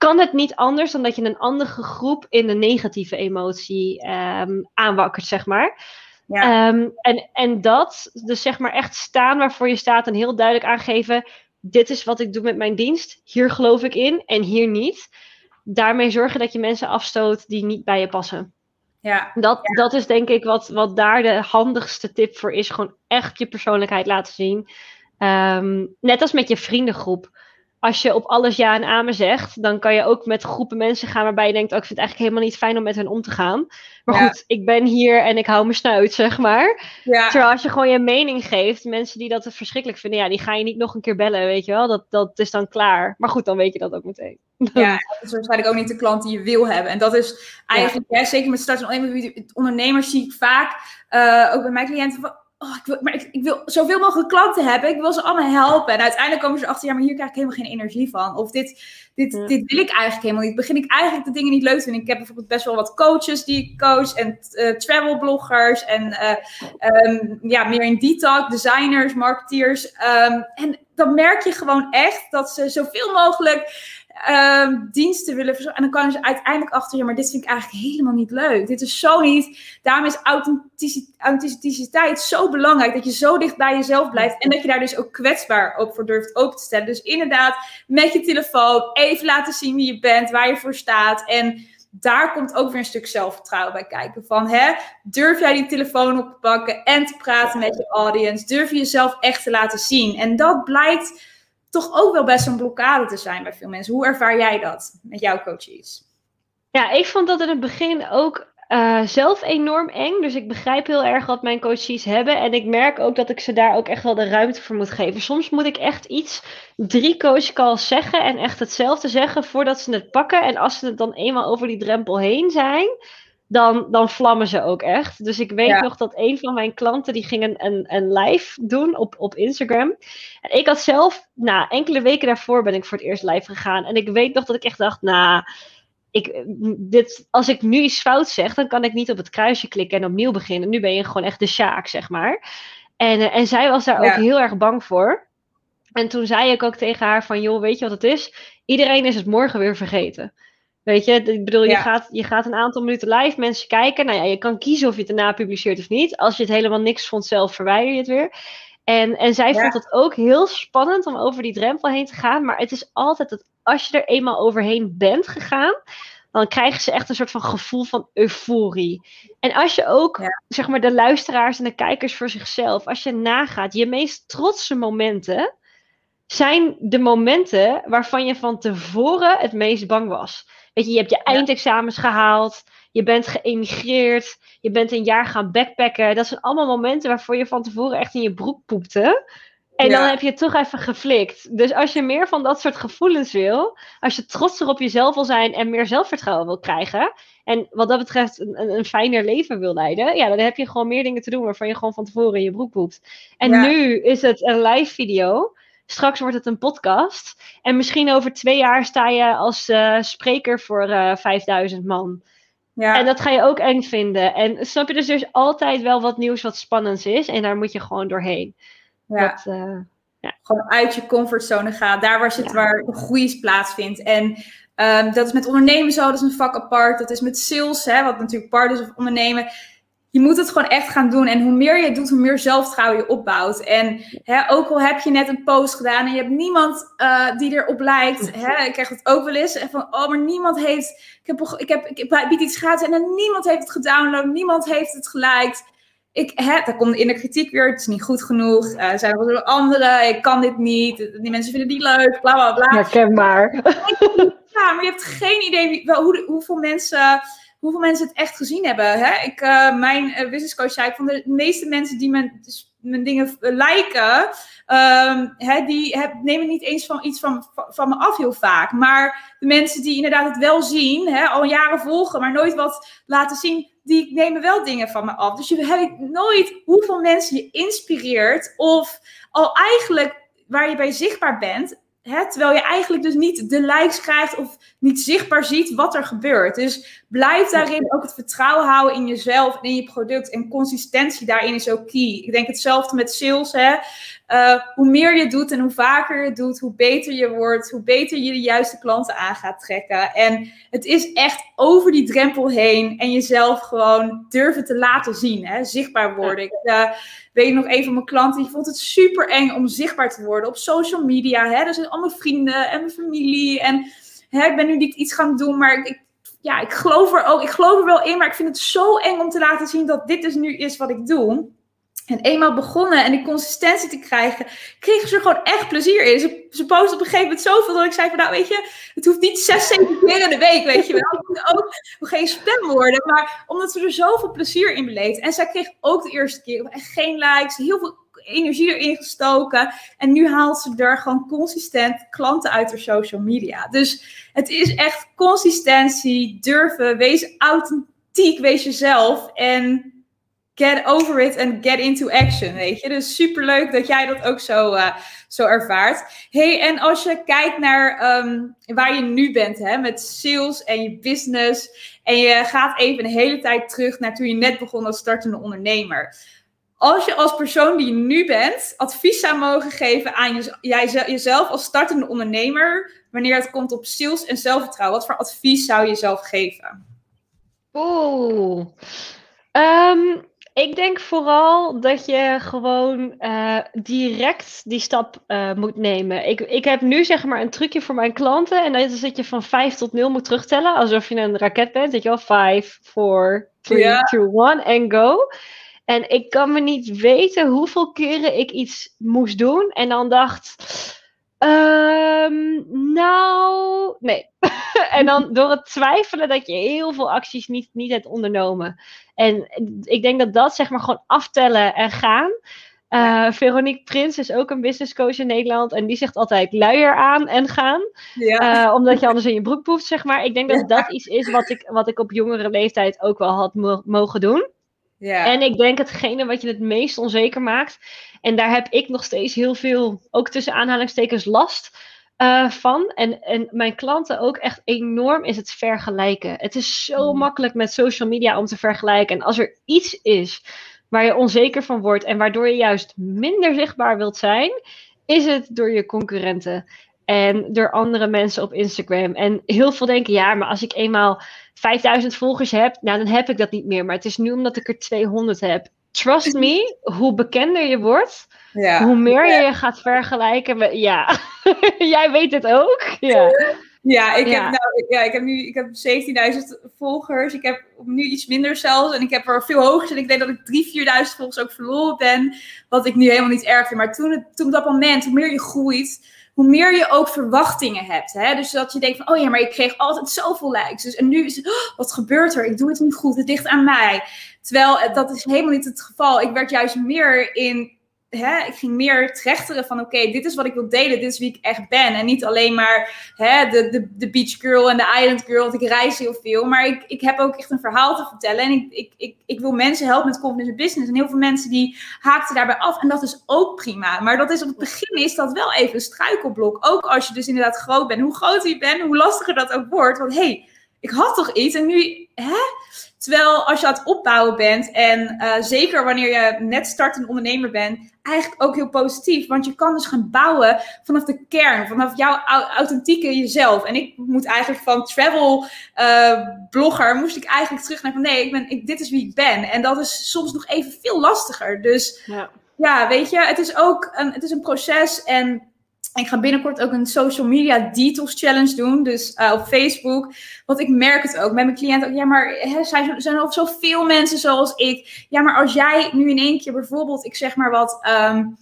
[SPEAKER 1] kan het niet anders dan dat je een andere groep in de negatieve emotie ehm, aanwakkert, zeg maar.
[SPEAKER 2] Ja.
[SPEAKER 1] Ehm, en, en dat, dus zeg maar echt staan waarvoor je staat en heel duidelijk aangeven: dit is wat ik doe met mijn dienst, hier geloof ik in en hier niet. Daarmee zorgen dat je mensen afstoot die niet bij je passen.
[SPEAKER 2] ja.
[SPEAKER 1] Dat, dat is denk ik wat, wat daar de handigste tip voor is. Gewoon echt je persoonlijkheid laten zien. Ehm, net als met je vriendengroep. Als je op alles ja en amen zegt, dan kan je ook met groepen mensen gaan waarbij je denkt: oh, ik vind het eigenlijk helemaal niet fijn om met hen om te gaan. Maar
[SPEAKER 2] Ja.
[SPEAKER 1] goed, ik ben hier en ik hou mijn snuit, zeg maar.
[SPEAKER 2] ja.
[SPEAKER 1] Terwijl als je gewoon je mening geeft, mensen die dat verschrikkelijk vinden, ja, die ga je niet nog een keer bellen, weet je wel. Dat, dat is dan klaar. Maar goed, dan weet je dat ook meteen. (laughs)
[SPEAKER 2] Ja, dat is waarschijnlijk ook niet de klant die je wil hebben. En dat is eigenlijk, hè, zeker met start- en ondernemers, zie ik vaak, eh, ook bij mijn cliënten, van, oh, ik, wil, maar ik, wil zoveel mogelijk klanten hebben. Ik wil ze allemaal helpen. En uiteindelijk komen ze erachter, ja, maar hier krijg ik helemaal geen energie van. Of dit, dit,
[SPEAKER 1] Ja.
[SPEAKER 2] dit wil ik eigenlijk helemaal niet. Begin ik eigenlijk de dingen niet leuk te vinden. Ik heb bijvoorbeeld best wel wat coaches die ik coach. En eh travelbloggers. En eh, ehm, ja, meer in detail, designers, marketeers. Ehm, en dan merk je gewoon echt dat ze zoveel mogelijk ehm, diensten willen verzorgen. En dan komen ze uiteindelijk achter, ja, maar dit vind ik eigenlijk helemaal niet leuk. Dit is zo niet. Daarom is authenticiteit, authenticiteit zo belangrijk. Dat je zo dicht bij jezelf blijft. En dat je daar dus ook kwetsbaar op voor durft open te stellen. Dus inderdaad, met je telefoon even laten zien wie je bent, waar je voor staat. En daar komt ook weer een stuk zelfvertrouwen bij kijken. Van, hè, durf jij die telefoon op te pakken en te praten met je audience? Durf je jezelf echt te laten zien? En dat blijkt toch ook wel best een blokkade te zijn bij veel mensen. Hoe ervaar jij dat met jouw coaches?
[SPEAKER 1] Ja, ik vond dat in het begin ook uh, zelf enorm eng. Dus ik begrijp heel erg wat mijn coaches hebben. En ik merk ook dat ik ze daar ook echt wel de ruimte voor moet geven. Soms moet ik echt iets, drie coachcalls zeggen en echt hetzelfde zeggen voordat ze het pakken. En als ze het dan eenmaal over die drempel heen zijn, dan, dan vlammen ze ook echt. Dus ik weet nog dat een van mijn klanten, die ging een, een, een live doen op, op Instagram. En ik had zelf, nou, enkele weken daarvoor ben ik voor het eerst live gegaan. En ik weet nog dat ik echt dacht, nou ik, dit, als ik nu iets fout zeg, dan kan ik niet op het kruisje klikken en opnieuw beginnen. Nu ben je gewoon echt de Sjaak, zeg maar. En, eh, en zij was daar ook heel erg bang voor. En toen zei ik ook tegen haar van, joh, weet je wat het is? Iedereen is het morgen weer vergeten. Weet je, ik bedoel, je, gaat, je gaat een aantal minuten live, mensen kijken. Nou ja, je kan kiezen of je het erna publiceert of niet. Als je het helemaal niks vond zelf, verwijder je het weer. En, en zij vond het ook heel spannend om over die drempel heen te gaan. Maar het is altijd het als je er eenmaal overheen bent gegaan, dan krijgen ze echt een soort van gevoel van euforie. En als je ook, zeg maar, de luisteraars en de kijkers voor zichzelf, als je nagaat, je meest trotse momenten zijn de momenten waarvan je van tevoren het meest bang was. Weet je, je hebt je eindexamens gehaald, je bent geëmigreerd, je bent een jaar gaan backpacken. Dat zijn allemaal momenten waarvoor je van tevoren echt in je broek poepte. En dan heb je het toch even geflikt. Dus als je meer van dat soort gevoelens wil, als je trotser op jezelf wil zijn en meer zelfvertrouwen wil krijgen, en wat dat betreft een, een fijner leven wil leiden, ja, dan heb je gewoon meer dingen te doen waarvan je gewoon van tevoren in je broek poept. En nu is het een live video. Straks wordt het een podcast. En misschien over twee jaar sta je als uh, spreker voor uh, eh, 5000 man. Ja. En dat ga je ook eng vinden. En snap je, dus er is altijd wel wat nieuws wat spannends is. En daar moet je gewoon doorheen.
[SPEAKER 2] Ja. Eh, ja. Gewoon uit je comfortzone gaan. Daar waar, zit, waar de groei plaatsvindt. En um, dat is met ondernemen zo. Dat is een vak apart. Dat is met sales, hè, wat natuurlijk part is of ondernemen. Je moet het gewoon echt gaan doen. En hoe meer je het doet, hoe meer zelfvertrouwen je opbouwt. En hè, ook al heb je net een post gedaan en je hebt niemand uh, die erop lijkt. Hè, ik krijg het ook wel eens. Van, oh, maar niemand heeft. Ik, heb, ik, heb, ik bied iets gratis en niemand heeft het gedownload. Niemand heeft het geliked ik heb, daar komt in de kritiek weer, het is niet goed genoeg. Uh, zijn er wel anderen, ik kan dit niet. Die mensen vinden die leuk, bla bla bla.
[SPEAKER 1] Herkenbaar. (laughs)
[SPEAKER 2] Ja, maar je hebt geen idee wie, wel, hoe, hoeveel, mensen, hoeveel mensen het echt gezien hebben. Hè? Ik, uh, mijn uh, business coach zei, van de meeste mensen die mijn, dus mijn dingen liken, um, hè, die heb, nemen niet eens van, iets van, van me af heel vaak. Maar de mensen die inderdaad het wel zien, hè, al jaren volgen, maar nooit wat laten zien, die nemen wel dingen van me af. Dus je weet nooit hoeveel mensen je inspireert. Of al eigenlijk waar je bij zichtbaar bent. Hè, terwijl je eigenlijk dus niet de likes krijgt of niet zichtbaar ziet wat er gebeurt. Dus blijf daarin ook het vertrouwen houden in jezelf en in je product. En consistentie daarin is ook key. Ik denk hetzelfde met sales. Hè. Uh, hoe meer je doet en hoe vaker je doet, hoe beter je wordt, hoe beter je de juiste klanten aan gaat trekken. En het is echt over die drempel heen en jezelf gewoon durven te laten zien, hè? zichtbaar worden. Ik uh, weet nog een van mijn klanten, die vond het super eng om zichtbaar te worden op social media. Hè? Er zijn allemaal vrienden en mijn familie en hè, ik ben nu niet iets gaan doen, maar ik, ja, ik geloof er ook, ik geloof er wel in, maar ik vind het zo eng om te laten zien dat dit dus nu is wat ik doe. En eenmaal begonnen en die consistentie te krijgen, kregen ze er gewoon echt plezier in. Ze, ze op een gegeven moment zoveel dat ik zei van, nou weet je, het hoeft niet zes, zeven keer in de week, weet je wel. (laughs) Het moet ook geen spam worden, maar omdat ze er zoveel plezier in beleefd. En zij kreeg ook de eerste keer echt geen likes, heel veel energie erin gestoken. En nu haalt ze er gewoon consistent klanten uit haar social media. Dus het is echt consistentie, durven, wees authentiek, wees jezelf en get over it and get into action, weet je. Dus super leuk dat jij dat ook zo, uh, zo ervaart. hey, en als je kijkt naar um, waar je nu bent, hè, met sales en je business, en je gaat even een hele tijd terug naar toen je net begon als startende ondernemer. Als je als persoon die je nu bent, advies zou mogen geven aan je, jezelf als startende ondernemer, wanneer het komt op sales en zelfvertrouwen, wat voor advies zou je jezelf geven?
[SPEAKER 1] Oeh. Um, Ik denk vooral dat je gewoon uh, direct die stap uh, moet nemen. Ik, ik heb nu zeg maar een trucje voor mijn klanten. En dat is dat je van 5 tot 0 moet terugtellen. Alsof je een raket bent. Dat je wel 5, 4, 3, 2, 1 en go. En ik kan me niet weten hoeveel keren ik iets moest doen. En dan dacht. Um, nou, nee. (laughs) en dan door het twijfelen dat je heel veel acties niet, niet hebt ondernomen. En ik denk dat dat zeg maar gewoon aftellen en gaan. Uh, Veronique Prins is ook een business coach in Nederland. En die zegt altijd luier aan en gaan. Ja. Uh, omdat je anders in je broek poeft, zeg maar. Ik denk dat dat iets is wat ik, wat ik op jongere leeftijd ook wel had mo mogen doen. Ja. En ik denk hetgene wat je het meest onzeker maakt. En daar heb ik nog steeds heel veel, ook tussen aanhalingstekens, last uh, van. En, en mijn klanten ook echt enorm is het vergelijken. Het is zo mm. makkelijk met social media om te vergelijken. En als er iets is waar je onzeker van wordt en waardoor je juist minder zichtbaar wilt zijn, is het door je concurrenten. En door andere mensen op Instagram. En heel veel denken, ja, maar als ik eenmaal 5000 volgers heb, nou dan heb ik dat niet meer. Maar het is nu omdat ik er 200 heb. Trust me, (laughs) hoe bekender je wordt, ja. hoe meer je je gaat vergelijken met, ja, (laughs) jij weet het ook. Ja,
[SPEAKER 2] ja, ik, Heb nou, ja ik heb nu ik heb 17.000 volgers. Ik heb nu iets minder zelfs. En ik heb er veel hoger. En ik denk dat ik 3.000, 4.000 volgers ook verloren ben. Wat ik nu helemaal niet erg vind. Maar toen, toen op dat moment, hoe meer je groeit, hoe meer je ook verwachtingen hebt. Hè? Dus dat je denkt van, oh ja, maar ik kreeg altijd zoveel likes. Dus, en nu is het, oh, wat gebeurt er? Ik doe het niet goed, het ligt aan mij. Terwijl eh, dat is helemaal niet het geval. Ik werd juist meer in hè, ik ging meer trechteren van oké, dit is wat ik wil delen, dit is wie ik echt ben. En niet alleen maar hè, de, de, de beach girl en de island girl, want ik reis heel veel. Maar ik, ik heb ook echt een verhaal te vertellen. En ik, ik, ik, ik wil mensen helpen met confidence business. En heel veel mensen die haakten daarbij af. En dat is ook prima. Maar dat is op het begin is dat wel even een struikelblok. Ook als je dus inderdaad groot bent. Hoe groter je bent, hoe lastiger dat ook wordt. Want hé, hey, ik had toch iets en nu, hè? Terwijl als je aan het opbouwen bent en uh, zeker wanneer je net startend ondernemer bent, eigenlijk ook heel positief. Want je kan dus gaan bouwen vanaf de kern, vanaf jouw authentieke jezelf. En ik moet eigenlijk van travel uh, blogger, moest ik eigenlijk terug naar van nee, ik ben, ik, dit is wie ik ben. En dat is soms nog even veel lastiger. Dus ja, ja weet je, het is ook een, het is een proces en ik ga binnenkort ook een social media detox challenge doen. Dus uh, op Facebook. Want ik merk het ook met mijn cliënten. Ook, ja, maar hè, zijn, zijn er zoveel mensen zoals ik. Ja, maar als jij nu in één keer bijvoorbeeld, ik zeg maar wat, um,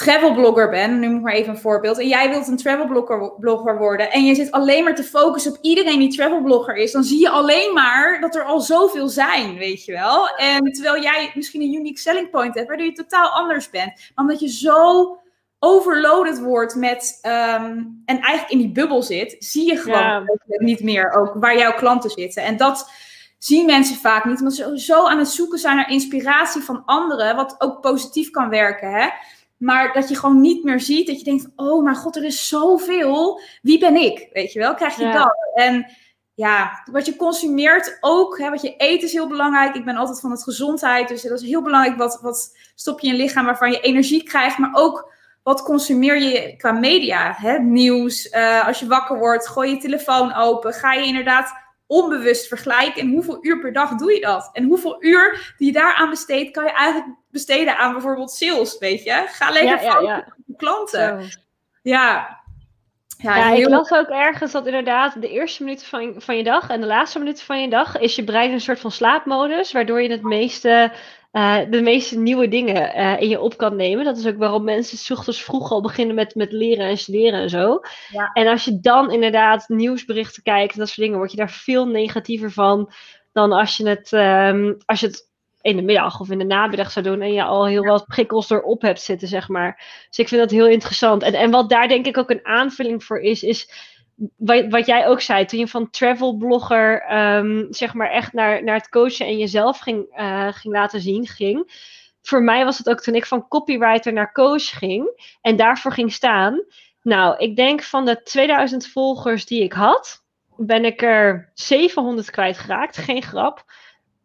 [SPEAKER 2] travelblogger bent. Nu ik maar even een voorbeeld. En jij wilt een travelblogger blogger worden. En je zit alleen maar te focussen op iedereen die travelblogger is. Dan zie je alleen maar dat er al zoveel zijn, weet je wel. En terwijl jij misschien een unique selling point hebt, waardoor je totaal anders bent. Omdat je zo overloaded wordt met ehm, en eigenlijk in die bubbel zit, zie je gewoon niet meer ook waar jouw klanten zitten. En dat zien mensen vaak niet, omdat ze zo aan het zoeken zijn naar inspiratie van anderen, wat ook positief kan werken. Hè? Maar dat je gewoon niet meer ziet, dat je denkt, oh mijn god, er is zoveel. Wie ben ik? Weet je wel, krijg je dat. En ja, wat je consumeert ook, hè, wat je eet is heel belangrijk. Ik ben altijd van het gezondheid, dus dat is heel belangrijk. Wat, wat stop je in je lichaam waarvan je energie krijgt, maar ook wat consumeer je qua media? Hè? Nieuws, uh, als je wakker wordt, gooi je telefoon open. Ga je inderdaad onbewust vergelijken. En hoeveel uur per dag doe je dat? En hoeveel uur die je daaraan besteedt, kan je eigenlijk besteden aan bijvoorbeeld sales, weet je? Ga lekker ja, ja, op klanten. Ja.
[SPEAKER 1] Ja, ja ik las ook ergens dat inderdaad de eerste minuten van, van je dag en de laatste minuten van je dag is je brein een soort van slaapmodus, waardoor je het meeste uh, de meeste nieuwe dingen uh, in je op kan nemen. Dat is ook waarom mensen s ochtends vroeg al beginnen met, met leren en studeren en zo. Ja. En als je dan inderdaad nieuwsberichten kijkt en dat soort dingen, word je daar veel negatiever van dan als je het, um, als je het in de middag of in de namiddag zou doen en je al heel wat prikkels erop hebt zitten, zeg maar. Dus ik vind dat heel interessant. En, en wat daar denk ik ook een aanvulling voor is, is wat, wat jij ook zei, toen je van travel blogger um, zeg maar echt naar, naar het coachen en jezelf ging, uh, ging laten zien ging. Voor mij was het ook toen ik van copywriter naar coach ging en daarvoor ging staan. Nou, ik denk van de 2000 volgers die ik had, ben ik er 700 kwijtgeraakt. Geen grap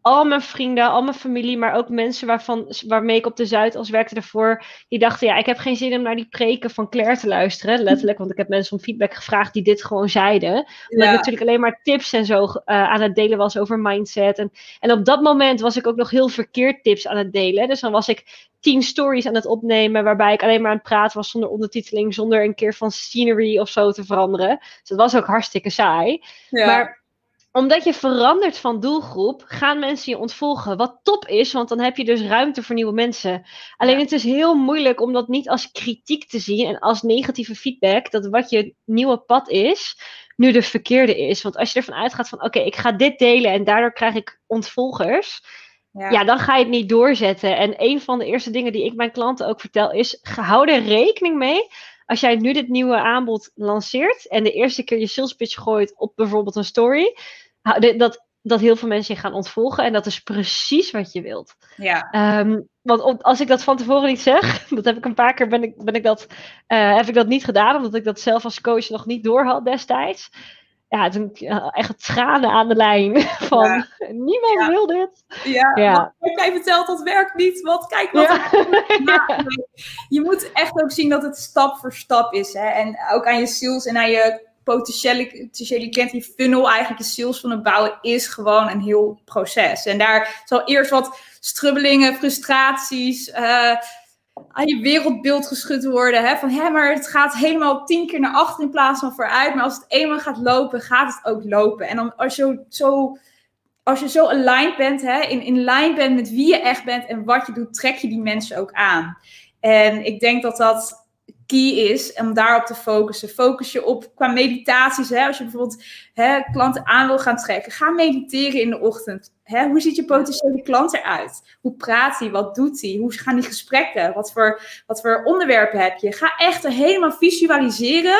[SPEAKER 1] al mijn vrienden, al mijn familie, maar ook mensen waarvan, waarmee ik op de Zuidas werkte daarvoor, die dachten, ja, ik heb geen zin om naar die preken van Claire te luisteren, letterlijk, want ik heb mensen om feedback gevraagd die dit gewoon zeiden. Omdat ik natuurlijk alleen maar tips en zo uh, aan het delen was over mindset. En, en op dat moment was ik ook nog heel verkeerd tips aan het delen. Dus dan was ik tien stories aan het opnemen, waarbij ik alleen maar aan het praten was zonder ondertiteling, zonder een keer van scenery of zo te veranderen. Dus dat was ook hartstikke saai. Ja. Maar omdat je verandert van doelgroep, gaan mensen je ontvolgen. Wat top is, want dan heb je dus ruimte voor nieuwe mensen. Alleen het is heel moeilijk om dat niet als kritiek te zien en als negatieve feedback, dat wat je nieuwe pad is, nu de verkeerde is. Want als je ervan uitgaat van, oké, ik ga dit delen en daardoor krijg ik ontvolgers. Ja. ja. dan ga je het niet doorzetten. En een van de eerste dingen die ik mijn klanten ook vertel is: hou er rekening mee als jij nu dit nieuwe aanbod lanceert en de eerste keer je sales pitch gooit op bijvoorbeeld een story, dat, dat heel veel mensen je gaan ontvolgen. En dat is precies wat je wilt.
[SPEAKER 2] Ja.
[SPEAKER 1] Ehm, want als ik dat van tevoren niet zeg, (laughs) dat heb ik een paar keer ben ik, ben ik dat, uh, heb ik dat niet gedaan, omdat ik dat zelf als coach nog niet door had destijds. Ja, toen echt tranen aan de lijn (laughs) van niemand wil dit.
[SPEAKER 2] Ja, ja. wat jij vertelt, dat werkt niet. Wat kijk wat. (laughs) Je moet echt ook zien dat het stap voor stap is. Hè? En ook aan je sales en aan je potentiële, potentiële kent die funnel eigenlijk de sales van het bouwen is gewoon een heel proces. En daar zal eerst wat strubbelingen, frustraties, uh, aan je wereldbeeld geschud worden. Hè? Van hé, maar het gaat helemaal tien keer naar achter in plaats van vooruit. Maar als het eenmaal gaat lopen, gaat het ook lopen. En dan als je zo, als je zo aligned bent, hè, in, in lijn bent met wie je echt bent en wat je doet, trek je die mensen ook aan. En ik denk dat dat key is om daarop te focussen. Focus je op qua meditaties. Hè? Als je bijvoorbeeld hè, klanten aan wil gaan trekken, ga mediteren in de ochtend. Hè? Hoe ziet je potentiële klant eruit? Hoe praat hij? Wat doet hij? Hoe gaan die gesprekken? Wat voor, wat voor onderwerpen heb je? Ga echt helemaal visualiseren.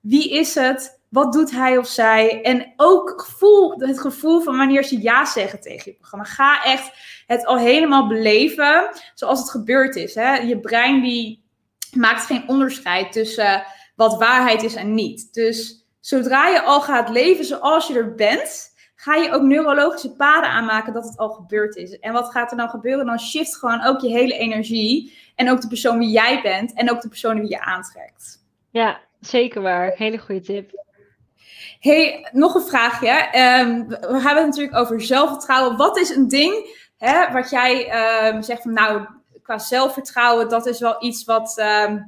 [SPEAKER 2] Wie is het? Wat doet hij of zij? En ook gevoel, het gevoel van wanneer ze ja zeggen tegen je programma. Ga echt het al helemaal beleven zoals het gebeurd is. Hè? Je brein die maakt geen onderscheid tussen eh, wat waarheid is en niet. Dus zodra je al gaat leven zoals je er bent, ga je ook neurologische paden aanmaken dat het al gebeurd is. En wat gaat er dan gebeuren? Dan shift gewoon ook je hele energie en ook de persoon wie jij bent en ook de persoon wie je aantrekt.
[SPEAKER 1] Ja, zeker waar. Hele goede tip.
[SPEAKER 2] Hey, nog een vraagje. Um, we hebben het natuurlijk over zelfvertrouwen. Wat is een ding hè, wat jij um, zegt van nou, qua zelfvertrouwen, dat is wel iets wat, ehm,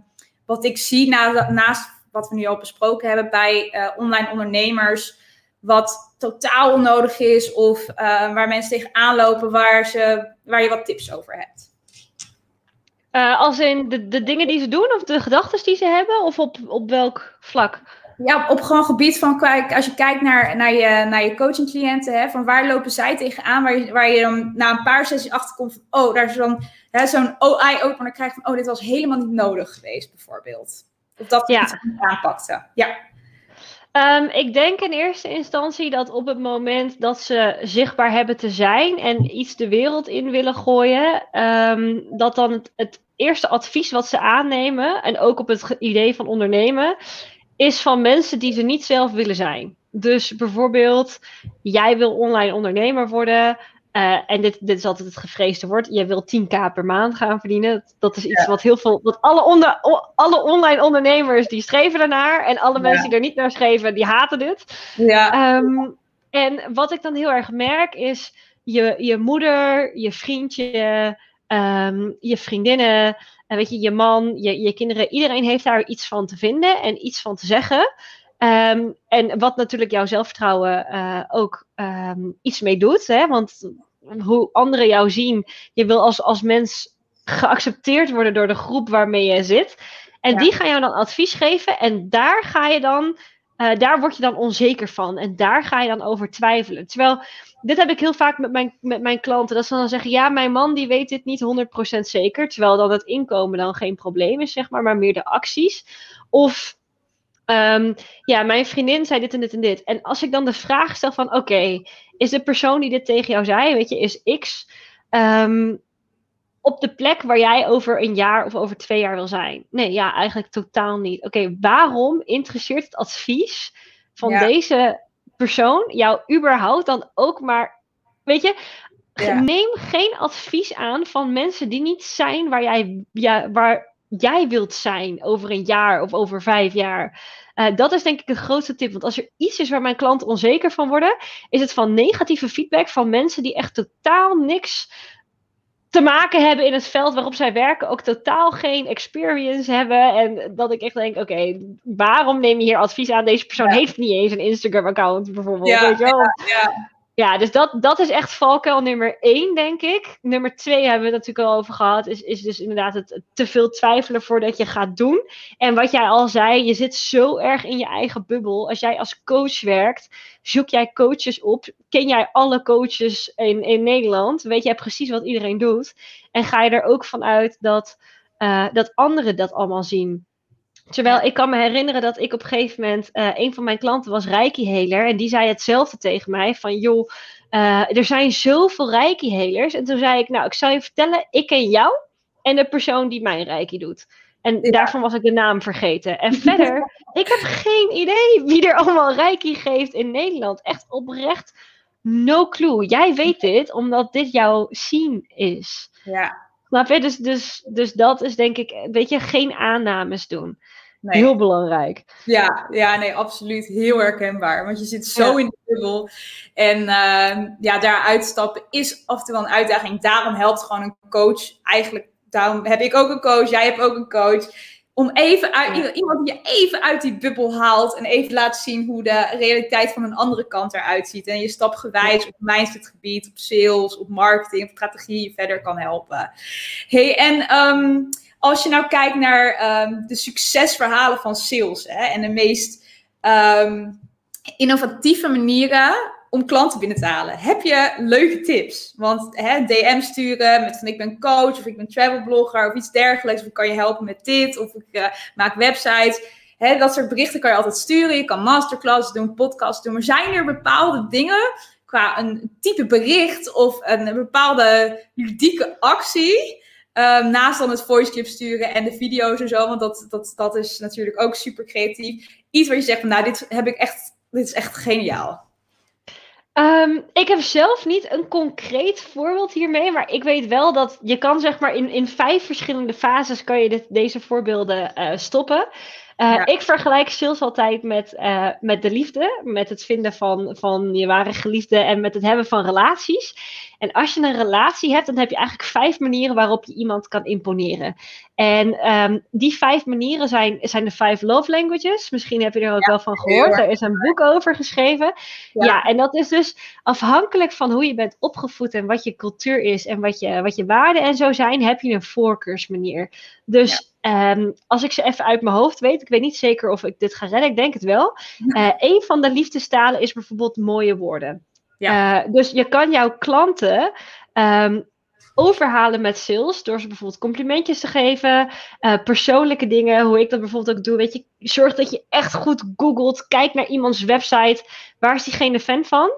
[SPEAKER 2] wat ik zie na, naast wat we nu al besproken hebben bij uh, online ondernemers. Wat totaal onnodig is of uh, waar mensen tegenaan lopen, waar, ze, waar je wat tips over hebt.
[SPEAKER 1] Uh, als in de, de dingen die ze doen of de gedachten die ze hebben of op, op welk vlak?
[SPEAKER 2] Ja, op, gewoon gebied van, kijk, als je kijkt naar, naar je, naar je coachingcliënten, hè, van waar lopen zij tegenaan, waar je, waar je dan na een paar sessies achterkomt van, oh, daar is dan zo'n eye-opener krijgt van, oh, dit was helemaal niet nodig geweest, bijvoorbeeld. Of dat ja. iets aanpakte. Ja.
[SPEAKER 1] Um, ik denk in eerste instantie dat op het moment dat ze zichtbaar hebben te zijn en iets de wereld in willen gooien, um, dat dan het, het eerste advies wat ze aannemen, en ook op het idee van ondernemen, is van mensen die ze niet zelf willen zijn. Dus bijvoorbeeld, jij wil online ondernemer worden. Uh, en dit, dit is altijd het gevreesde woord. Je wil 10k per maand gaan verdienen. Dat, is iets wat heel veel. Wat alle, onder, alle online ondernemers die streven ernaar. En alle mensen die er niet naar schreven, die haten dit.
[SPEAKER 2] Ja.
[SPEAKER 1] Um, en wat ik dan heel erg merk is. Je, je moeder, je vriendje, um, je vriendinnen. En weet je, je man, je, je kinderen, iedereen heeft daar iets van te vinden en iets van te zeggen. Um, en wat natuurlijk jouw zelfvertrouwen uh, ook um, iets mee doet. Hè? Want hoe anderen jou zien, je wil als, als mens geaccepteerd worden door de groep waarmee je zit. En die gaan jou dan advies geven. En daar ga je dan, uh, daar word je dan onzeker van. En daar ga je dan over twijfelen. Terwijl dit heb ik heel vaak met mijn, met mijn klanten. Dat ze dan zeggen, ja, mijn man die weet dit niet 100% zeker. Terwijl dan het inkomen dan geen probleem is, zeg maar. Maar meer de acties. Of Um, ja, mijn vriendin zei dit en dit en dit. En als ik dan de vraag stel van, oké, is de persoon die dit tegen jou zei, weet je, is X um, op de plek waar jij over een jaar of over twee jaar wil zijn? Nee, ja, eigenlijk totaal niet. Oké, waarom interesseert het advies van deze persoon jou überhaupt dan ook maar, weet je, Neem geen advies aan van mensen die niet zijn waar jij, ja, waar jij wilt zijn over een jaar of over vijf jaar. Uh, dat is denk ik de grootste tip. Want als er iets is waar mijn klanten onzeker van worden, is het van negatieve feedback van mensen die echt totaal niks te maken hebben in het veld waarop zij werken, ook totaal geen experience hebben. En dat ik echt denk, oké, waarom neem je hier advies aan? Deze persoon heeft niet eens een Instagram-account bijvoorbeeld. Ja, weet je wel? ja, ja, dus dat, dat is echt valkuil nummer één, denk ik. Nummer twee hebben we het natuurlijk al over gehad. Is, is dus inderdaad het te veel twijfelen voordat je gaat doen. En wat jij al zei, je zit zo erg in je eigen bubbel. Als jij als coach werkt, zoek jij coaches op. Ken jij alle coaches in, in Nederland? Weet jij precies wat iedereen doet? En ga je er ook vanuit dat, uh, dat anderen dat allemaal zien? Terwijl ik kan me herinneren dat ik op een gegeven moment, uh, een van mijn klanten was Reiki-heler. En die zei hetzelfde tegen mij: van joh, uh, er zijn zoveel Reiki-helers. En toen zei ik, nou, ik zal je vertellen, ik ken jou en de persoon die mijn Reiki doet. En daarvan was ik de naam vergeten. En verder, (laughs) ik heb geen idee wie er allemaal Reiki geeft in Nederland. Echt oprecht, no clue. Jij weet dit, omdat dit jouw scene is.
[SPEAKER 2] Ja.
[SPEAKER 1] Snap je? Dus, dus, dus dat is denk ik, weet je, geen aannames doen. Nee. Heel belangrijk.
[SPEAKER 2] Ja, ja, nee, absoluut. Heel herkenbaar. Want je zit zo in de bubbel. En uh, ja, daar uitstappen is af en toe wel een uitdaging. Daarom helpt gewoon een coach. Eigenlijk, daarom heb ik ook een coach. Jij hebt ook een coach. Om even uit, iemand die je even uit die bubbel haalt. En even laat zien hoe de realiteit van een andere kant eruit ziet. En je stapgewijs op mindsetgebied, op sales, op marketing, op strategie je verder kan helpen. Hey, en... Um, als je nou kijkt naar um, de succesverhalen van sales hè, en de meest um, innovatieve manieren om klanten binnen te halen, heb je leuke tips? Want hè, DM sturen met van ik ben coach of ik ben travelblogger of iets dergelijks, of ik kan je helpen met dit of ik uh, maak websites. Hè, dat soort berichten kan je altijd sturen. Je kan masterclasses doen, podcasts doen. Maar zijn er bepaalde dingen qua een type bericht of een bepaalde ludieke actie Um, naast dan het voice clip sturen en de video's en zo, want dat, dat, dat is natuurlijk ook super creatief. Iets waar je zegt van, nou, dit heb ik echt, dit is echt geniaal.
[SPEAKER 1] Um, ik heb zelf niet een concreet voorbeeld hiermee, maar ik weet wel dat je kan zeg maar in, in vijf verschillende fases kan je dit, deze voorbeelden uh, stoppen. Uh, Ik vergelijk sales altijd met, uh, met de liefde, met het vinden van, van je ware geliefde en met het hebben van relaties. En als je een relatie hebt, dan heb je eigenlijk vijf manieren waarop je iemand kan imponeren. En um, die vijf manieren zijn, zijn de Five Love Languages. Misschien heb je er ook wel van gehoord. Er is een boek over geschreven. Ja. ja. en dat is dus afhankelijk van hoe je bent opgevoed en wat je cultuur is en wat je, wat je waarden en zo zijn, heb je een voorkeursmanier. Dus Um, als ik ze even uit mijn hoofd weet, ik weet niet zeker of ik dit ga redden, ik denk het wel. Uh, (laughs) een van de liefdestalen is bijvoorbeeld mooie woorden. Ja. Uh, dus je kan jouw klanten um, overhalen met sales door ze bijvoorbeeld complimentjes te geven, uh, persoonlijke dingen, hoe ik dat bijvoorbeeld ook doe. Weet je, zorg dat je echt goed googelt, kijk naar iemands website, waar is diegene fan van?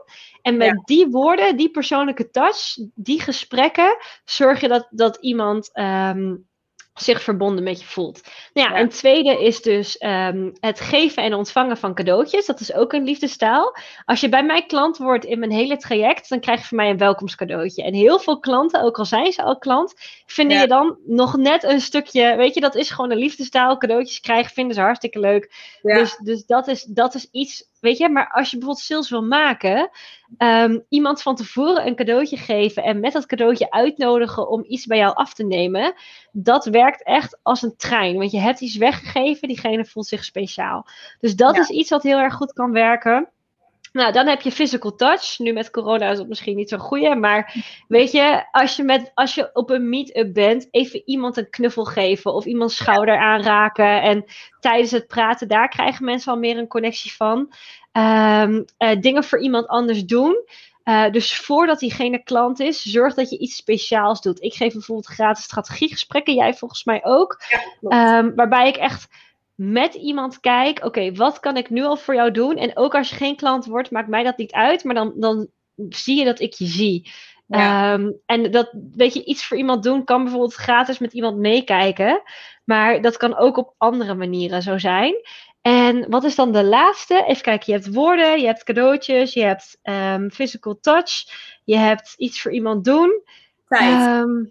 [SPEAKER 1] En met ja. die woorden, die persoonlijke touch, die gesprekken, zorg je dat, dat iemand um, zich verbonden met je voelt. Nou ja, ja. Een tweede is dus um, het geven en ontvangen van cadeautjes. Dat is ook een liefdestaal. Als je bij mij klant wordt in mijn hele traject, dan krijg je van mij een welkomstcadeautje. En heel veel klanten, ook al zijn ze al klant, vinden ja. je dan nog net een stukje, weet je, dat is gewoon een liefdestaal. Cadeautjes krijgen vinden ze hartstikke leuk. Ja. Dus, dus dat, is, dat is iets Weet je, maar als je bijvoorbeeld sales wil maken, um, iemand van tevoren een cadeautje geven en met dat cadeautje uitnodigen om iets bij jou af te nemen, dat werkt echt als een trein. Want je hebt iets weggegeven, diegene voelt zich speciaal. Dus dat ja. is iets wat heel erg goed kan werken. Nou, dan heb je physical touch. Nu met corona is dat misschien niet zo'n goede. Maar weet je, als je, met, als je op een meet-up bent, even iemand een knuffel geven of iemands schouder aanraken. En tijdens het praten, daar krijgen mensen al meer een connectie van. Um, uh, dingen voor iemand anders doen. Uh, dus voordat diegene klant is, zorg dat je iets speciaals doet. Ik geef bijvoorbeeld gratis strategiegesprekken, jij volgens mij ook. Ja, um, waarbij ik echt met iemand kijk, oké, okay, wat kan ik nu al voor jou doen? En ook als je geen klant wordt, maakt mij dat niet uit, maar dan, dan zie je dat ik je zie. Ja. Um, en dat, weet je, iets voor iemand doen kan bijvoorbeeld gratis met iemand meekijken. Maar dat kan ook op andere manieren zo zijn. En wat is dan de laatste? Even kijken, je hebt woorden, je hebt cadeautjes, je hebt ehm, physical touch, je hebt iets voor iemand doen.
[SPEAKER 2] Tijd.
[SPEAKER 1] Ehm,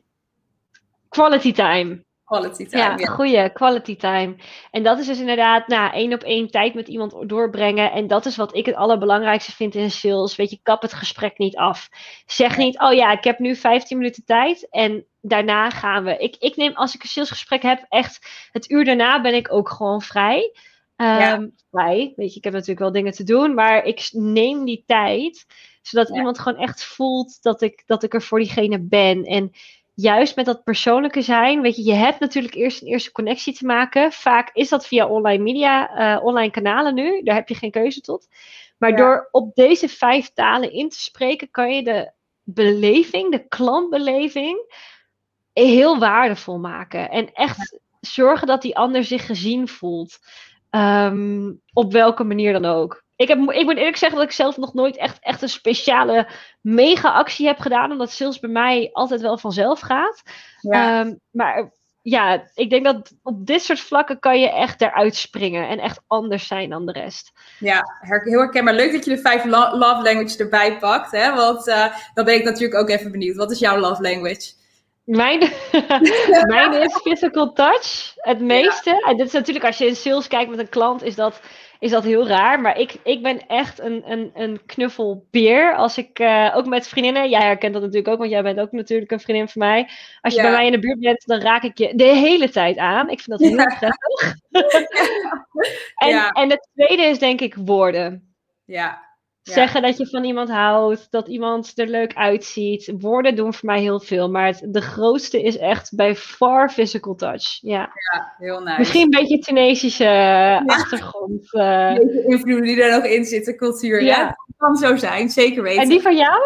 [SPEAKER 1] quality time.
[SPEAKER 2] Quality time.
[SPEAKER 1] Ja,
[SPEAKER 2] Ja.
[SPEAKER 1] goede quality time. En dat is dus inderdaad, nou, één op één tijd met iemand doorbrengen. En dat is wat ik het allerbelangrijkste vind in sales. Weet je, kap het gesprek niet af. Zeg niet, oh ja, ik heb nu 15 minuten tijd en daarna gaan we. Ik, ik neem, als ik een salesgesprek heb, echt het uur daarna ben ik ook gewoon vrij.
[SPEAKER 2] Ja.
[SPEAKER 1] Ehm, Vrij, weet je, ik heb natuurlijk wel dingen te doen, maar ik neem die tijd, zodat
[SPEAKER 2] Ja.
[SPEAKER 1] iemand gewoon echt voelt dat ik, dat ik er voor diegene ben. En juist met dat persoonlijke zijn, weet je, je hebt natuurlijk eerst een eerste connectie te maken. Vaak is dat via online media, eh, online kanalen nu. Daar heb je geen keuze tot. Maar
[SPEAKER 2] Ja.
[SPEAKER 1] door op deze vijf talen in te spreken, kan je de beleving, de klantbeleving, heel waardevol maken. En echt zorgen dat die ander zich gezien voelt. Ehm, op welke manier dan ook. Ik, heb, ik moet eerlijk zeggen dat ik zelf nog nooit echt, echt een speciale mega-actie heb gedaan. Omdat sales bij mij altijd wel vanzelf gaat.
[SPEAKER 2] Ja.
[SPEAKER 1] Ehm, maar ja, ik denk dat op dit soort vlakken kan je echt eruit springen. En echt anders zijn dan de rest.
[SPEAKER 2] Ja, heel herkenbaar. Leuk dat je de vijf lo- love languages erbij pakt. Hè? Want eh, dan ben ik natuurlijk ook even benieuwd. Wat is jouw love language?
[SPEAKER 1] Mijn, (laughs) mijn is physical touch, het meeste. En dit is natuurlijk, als je in sales kijkt met een klant, is dat, is dat heel raar. Maar ik, ik ben echt een, een, een knuffelbeer. Als ik, eh, ook met vriendinnen, jij herkent dat natuurlijk ook, want jij bent ook natuurlijk een vriendin van mij. Als je
[SPEAKER 2] Ja.
[SPEAKER 1] bij mij in de buurt bent, dan raak ik je de hele tijd aan. Ik vind dat heel
[SPEAKER 2] Ja.
[SPEAKER 1] prettig. (laughs) en, en het tweede is denk ik woorden.
[SPEAKER 2] Ja, Ja.
[SPEAKER 1] Zeggen dat je van iemand houdt, dat iemand er leuk uitziet. Woorden doen voor mij heel veel, maar het, de grootste is echt bij far physical touch. Ja.
[SPEAKER 2] ja heel nice.
[SPEAKER 1] Misschien een beetje Tunesische achtergrond.
[SPEAKER 2] beetje invloeden die er nog in zitten, cultuur.
[SPEAKER 1] Ja.
[SPEAKER 2] Ja. Dat kan zo zijn, zeker weten.
[SPEAKER 1] En die van jou?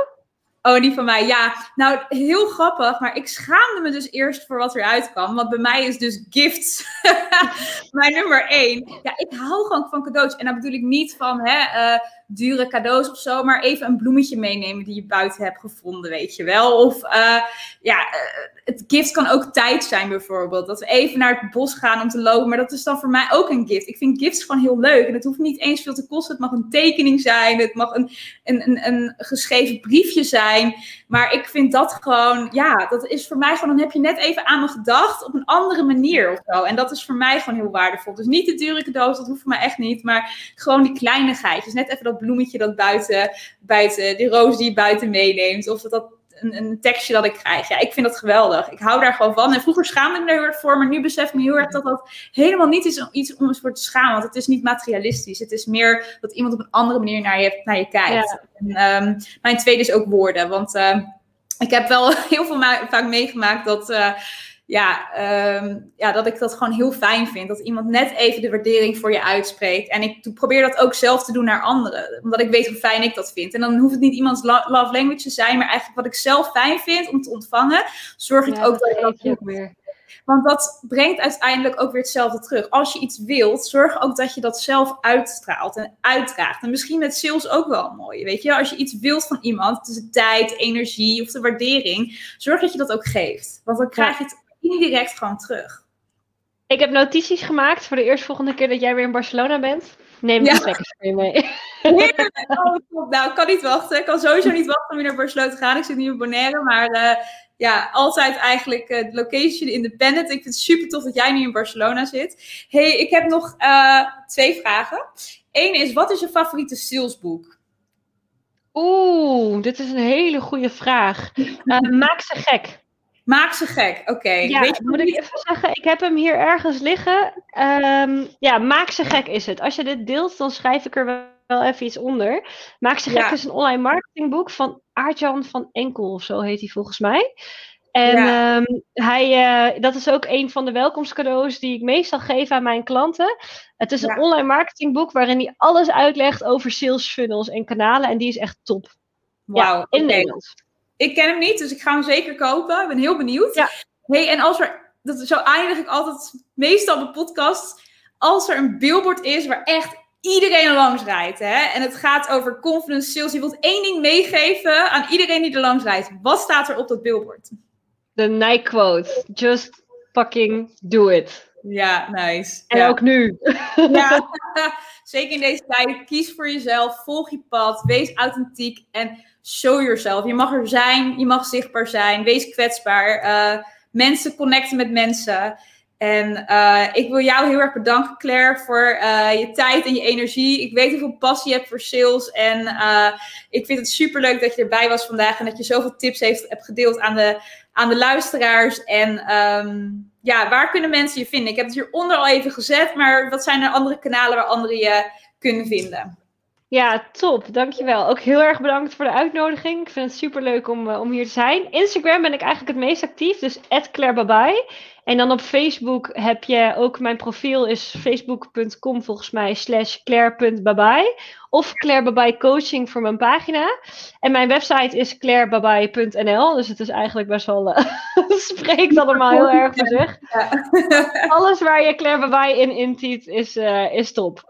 [SPEAKER 2] Oh, die van mij, ja. Nou, heel grappig, maar ik schaamde me dus eerst voor wat eruit kwam. Want bij mij is dus gifts (laughs) mijn nummer één. Ja, ik hou gewoon van cadeautjes. En dan bedoel ik niet van hè, eh, dure cadeaus of zo, maar even een bloemetje meenemen die je buiten hebt gevonden, weet je wel. Of eh, ja, eh, het gift kan ook tijd zijn bijvoorbeeld. Dat we even naar het bos gaan om te lopen, maar dat is dan voor mij ook een gift. Ik vind gifts gewoon heel leuk en het hoeft niet eens veel te kosten. Het mag een tekening zijn, het mag een, een, een, een geschreven briefje zijn. Maar ik vind dat gewoon, ja, dat is voor mij gewoon, dan heb je net even aan me gedacht op een andere manier of zo. En dat is voor mij gewoon heel waardevol. Dus niet de dure cadeaus, dat hoeft voor mij echt niet. Maar gewoon die kleinigheidjes. Net even dat bloemetje dat buiten, buiten die roos die je buiten meeneemt. Of dat, dat een, een tekstje dat ik krijg. Ja, ik vind dat geweldig. Ik hou daar gewoon van. En vroeger schaamde ik me er heel erg voor, maar nu besef ik me heel erg dat dat helemaal niet is om iets om eens voor te schamen. Want het is niet materialistisch. Het is meer dat iemand op een andere manier naar je, naar je kijkt. En, ehm, mijn tweede is ook woorden. Want ehm, ik heb wel (laughs) heel veel vaak meegemaakt dat, eh, ja, ehm, ja, dat ik dat gewoon heel fijn vind. Dat iemand net even de waardering voor je uitspreekt. En ik doe- probeer dat ook zelf te doen naar anderen. Omdat ik weet hoe fijn ik dat vind. En dan hoeft het niet iemands lo- love language te zijn. Maar eigenlijk wat ik zelf fijn vind om te ontvangen. Zorg ik ook dat ik dat
[SPEAKER 1] weer.
[SPEAKER 2] want dat brengt uiteindelijk ook weer hetzelfde terug. Als je iets wilt, zorg ook dat je dat zelf uitstraalt en uitdraagt. En misschien met sales ook wel mooi. Weet je, als je iets wilt van iemand, de tijd, energie of de waardering, zorg dat je dat ook geeft. Want dan krijg je het indirect gewoon terug.
[SPEAKER 1] Ik heb notities gemaakt voor de eerstvolgende keer dat jij weer in Barcelona bent. Neem
[SPEAKER 2] Ja.
[SPEAKER 1] de trekkers mee mee. (laughs)
[SPEAKER 2] Heerlijk. Oh, top. nou, ik kan niet wachten. Ik kan sowieso niet wachten om weer naar Barcelona te gaan. Ik zit nu in Bonaire, maar eh, ja, altijd eigenlijk eh, location independent. Ik vind het super tof dat jij nu in Barcelona zit. hey, ik heb nog eh, twee vragen. Eén is, wat is je favoriete salesboek?
[SPEAKER 1] Oeh, dit is een hele goede vraag. Maak ze gek.
[SPEAKER 2] Maak ze gek. Oké.
[SPEAKER 1] Ja,
[SPEAKER 2] Weet je
[SPEAKER 1] moet ik even zeggen, ik heb hem hier ergens liggen. Ehm, ja, maak ze gek is het. Als je dit deelt, dan schrijf ik er wel- even iets onder. Maak ze gek
[SPEAKER 2] Ja.
[SPEAKER 1] is een online marketingboek van Aartjan van Enkel, of zo heet hij volgens mij. En
[SPEAKER 2] Ja.
[SPEAKER 1] ehm, hij, eh, dat is ook een van de welkomstcadeaus die ik meestal geef aan mijn klanten. Het is een online marketingboek waarin hij alles uitlegt over sales funnels en kanalen. En die is echt top.
[SPEAKER 2] Wauw.
[SPEAKER 1] ja, in
[SPEAKER 2] oké.
[SPEAKER 1] Nederlands.
[SPEAKER 2] Ik ken hem niet, dus ik ga hem zeker kopen. Ik ben heel benieuwd.
[SPEAKER 1] Ja.
[SPEAKER 2] Hey, en als er, dat, zo eindig ik altijd meestal de podcast. Als er een billboard is waar echt iedereen langs rijdt, hè, en het gaat over confidence sales, je wilt één ding meegeven aan iedereen die er langs rijdt. Wat staat er op dat billboard?
[SPEAKER 1] De Nike quote. Just fucking do it.
[SPEAKER 2] Ja, nice.
[SPEAKER 3] En
[SPEAKER 2] ja.
[SPEAKER 3] ook nu.
[SPEAKER 2] Ja, (laughs) (laughs) zeker in deze tijd. Kies voor jezelf, volg je pad, wees authentiek en show yourself. Je mag er zijn, je mag zichtbaar zijn, wees kwetsbaar. Uh, mensen connecten met mensen. En uh, ik wil jou heel erg bedanken, Claire, voor uh, je tijd en je energie. Ik weet hoeveel passie je hebt voor sales. En ik vind het super leuk dat je erbij was vandaag. En dat je zoveel tips heeft, hebt gedeeld aan de, aan de luisteraars. En um, ja, waar kunnen mensen je vinden? Ik heb het hieronder al even gezet. Maar wat zijn er andere kanalen waar anderen je kunnen vinden?
[SPEAKER 3] Ja, top. Dankjewel. Ook heel erg bedankt voor de uitnodiging. Ik vind het super leuk om, om hier te zijn. Instagram ben ik eigenlijk het meest actief. Dus @clairebabai. En dan op Facebook heb je ook mijn profiel is facebook.com volgens mij slash claire.babai. Of Claire Babai Coaching voor mijn pagina. En mijn website is clairebabai.nl. Dus het is eigenlijk best wel, uh, (laughs) spreekt allemaal heel erg voor zich. Alles waar je Claire Babai in intypt is, uh, is top.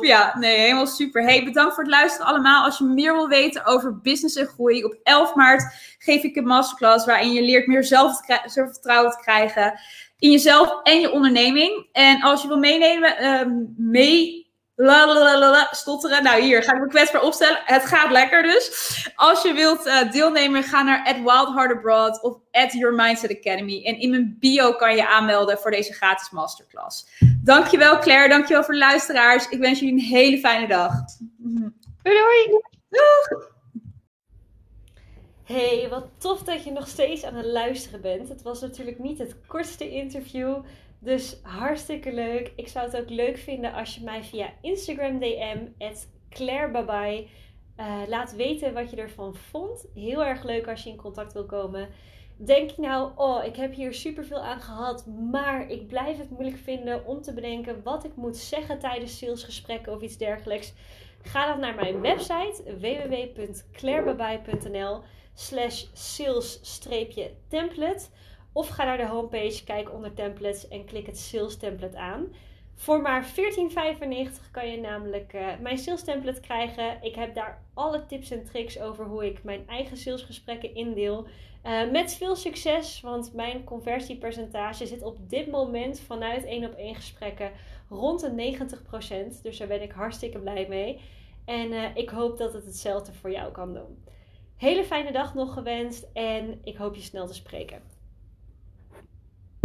[SPEAKER 2] Ja. Nee, helemaal super. Hey, bedankt voor het luisteren allemaal. Als je meer wil weten over business en groei, op 11 maart geef ik een masterclass waarin je leert meer zelfvertrouwen te krijgen in jezelf en je onderneming. En als je wil meenemen, uh, La, la, la, la, stotteren. Nou, hier ga ik me kwetsbaar opstellen. Het gaat lekker dus. Als je wilt uh, deelnemen, ga naar at Wild Abroad of at Your Mindset Academy. En in mijn bio kan je aanmelden voor deze gratis masterclass. Dankjewel Claire, dankjewel voor de luisteraars. Ik wens jullie een hele fijne dag.
[SPEAKER 3] Doei doei!
[SPEAKER 2] Doeg!
[SPEAKER 1] Hey, wat tof dat je nog steeds aan het luisteren bent. Het was natuurlijk niet het kortste interview. Dus hartstikke leuk. Ik zou het ook leuk vinden als je mij via Instagram DM, clairebabai, uh, laat weten wat je ervan vond. Heel erg leuk als je in contact wil komen. Denk je nou, oh, ik heb hier superveel aan gehad, maar ik blijf het moeilijk vinden om te bedenken wat ik moet zeggen tijdens salesgesprekken of iets dergelijks? Ga dan naar mijn website www.clairebabai.nl slash sales-template. Of ga naar de homepage, kijk onder templates en klik het sales template aan. Voor maar 14,95 kan je namelijk uh, mijn sales template krijgen. Ik heb daar alle tips en tricks over hoe ik mijn eigen salesgesprekken indeel. Uh, met veel succes, want mijn conversiepercentage zit op dit moment vanuit 1 op 1 gesprekken rond de 90%. Dus daar ben ik hartstikke blij mee. En uh, ik hoop dat het hetzelfde voor jou kan doen. Hele fijne dag nog gewenst en ik hoop je snel te spreken.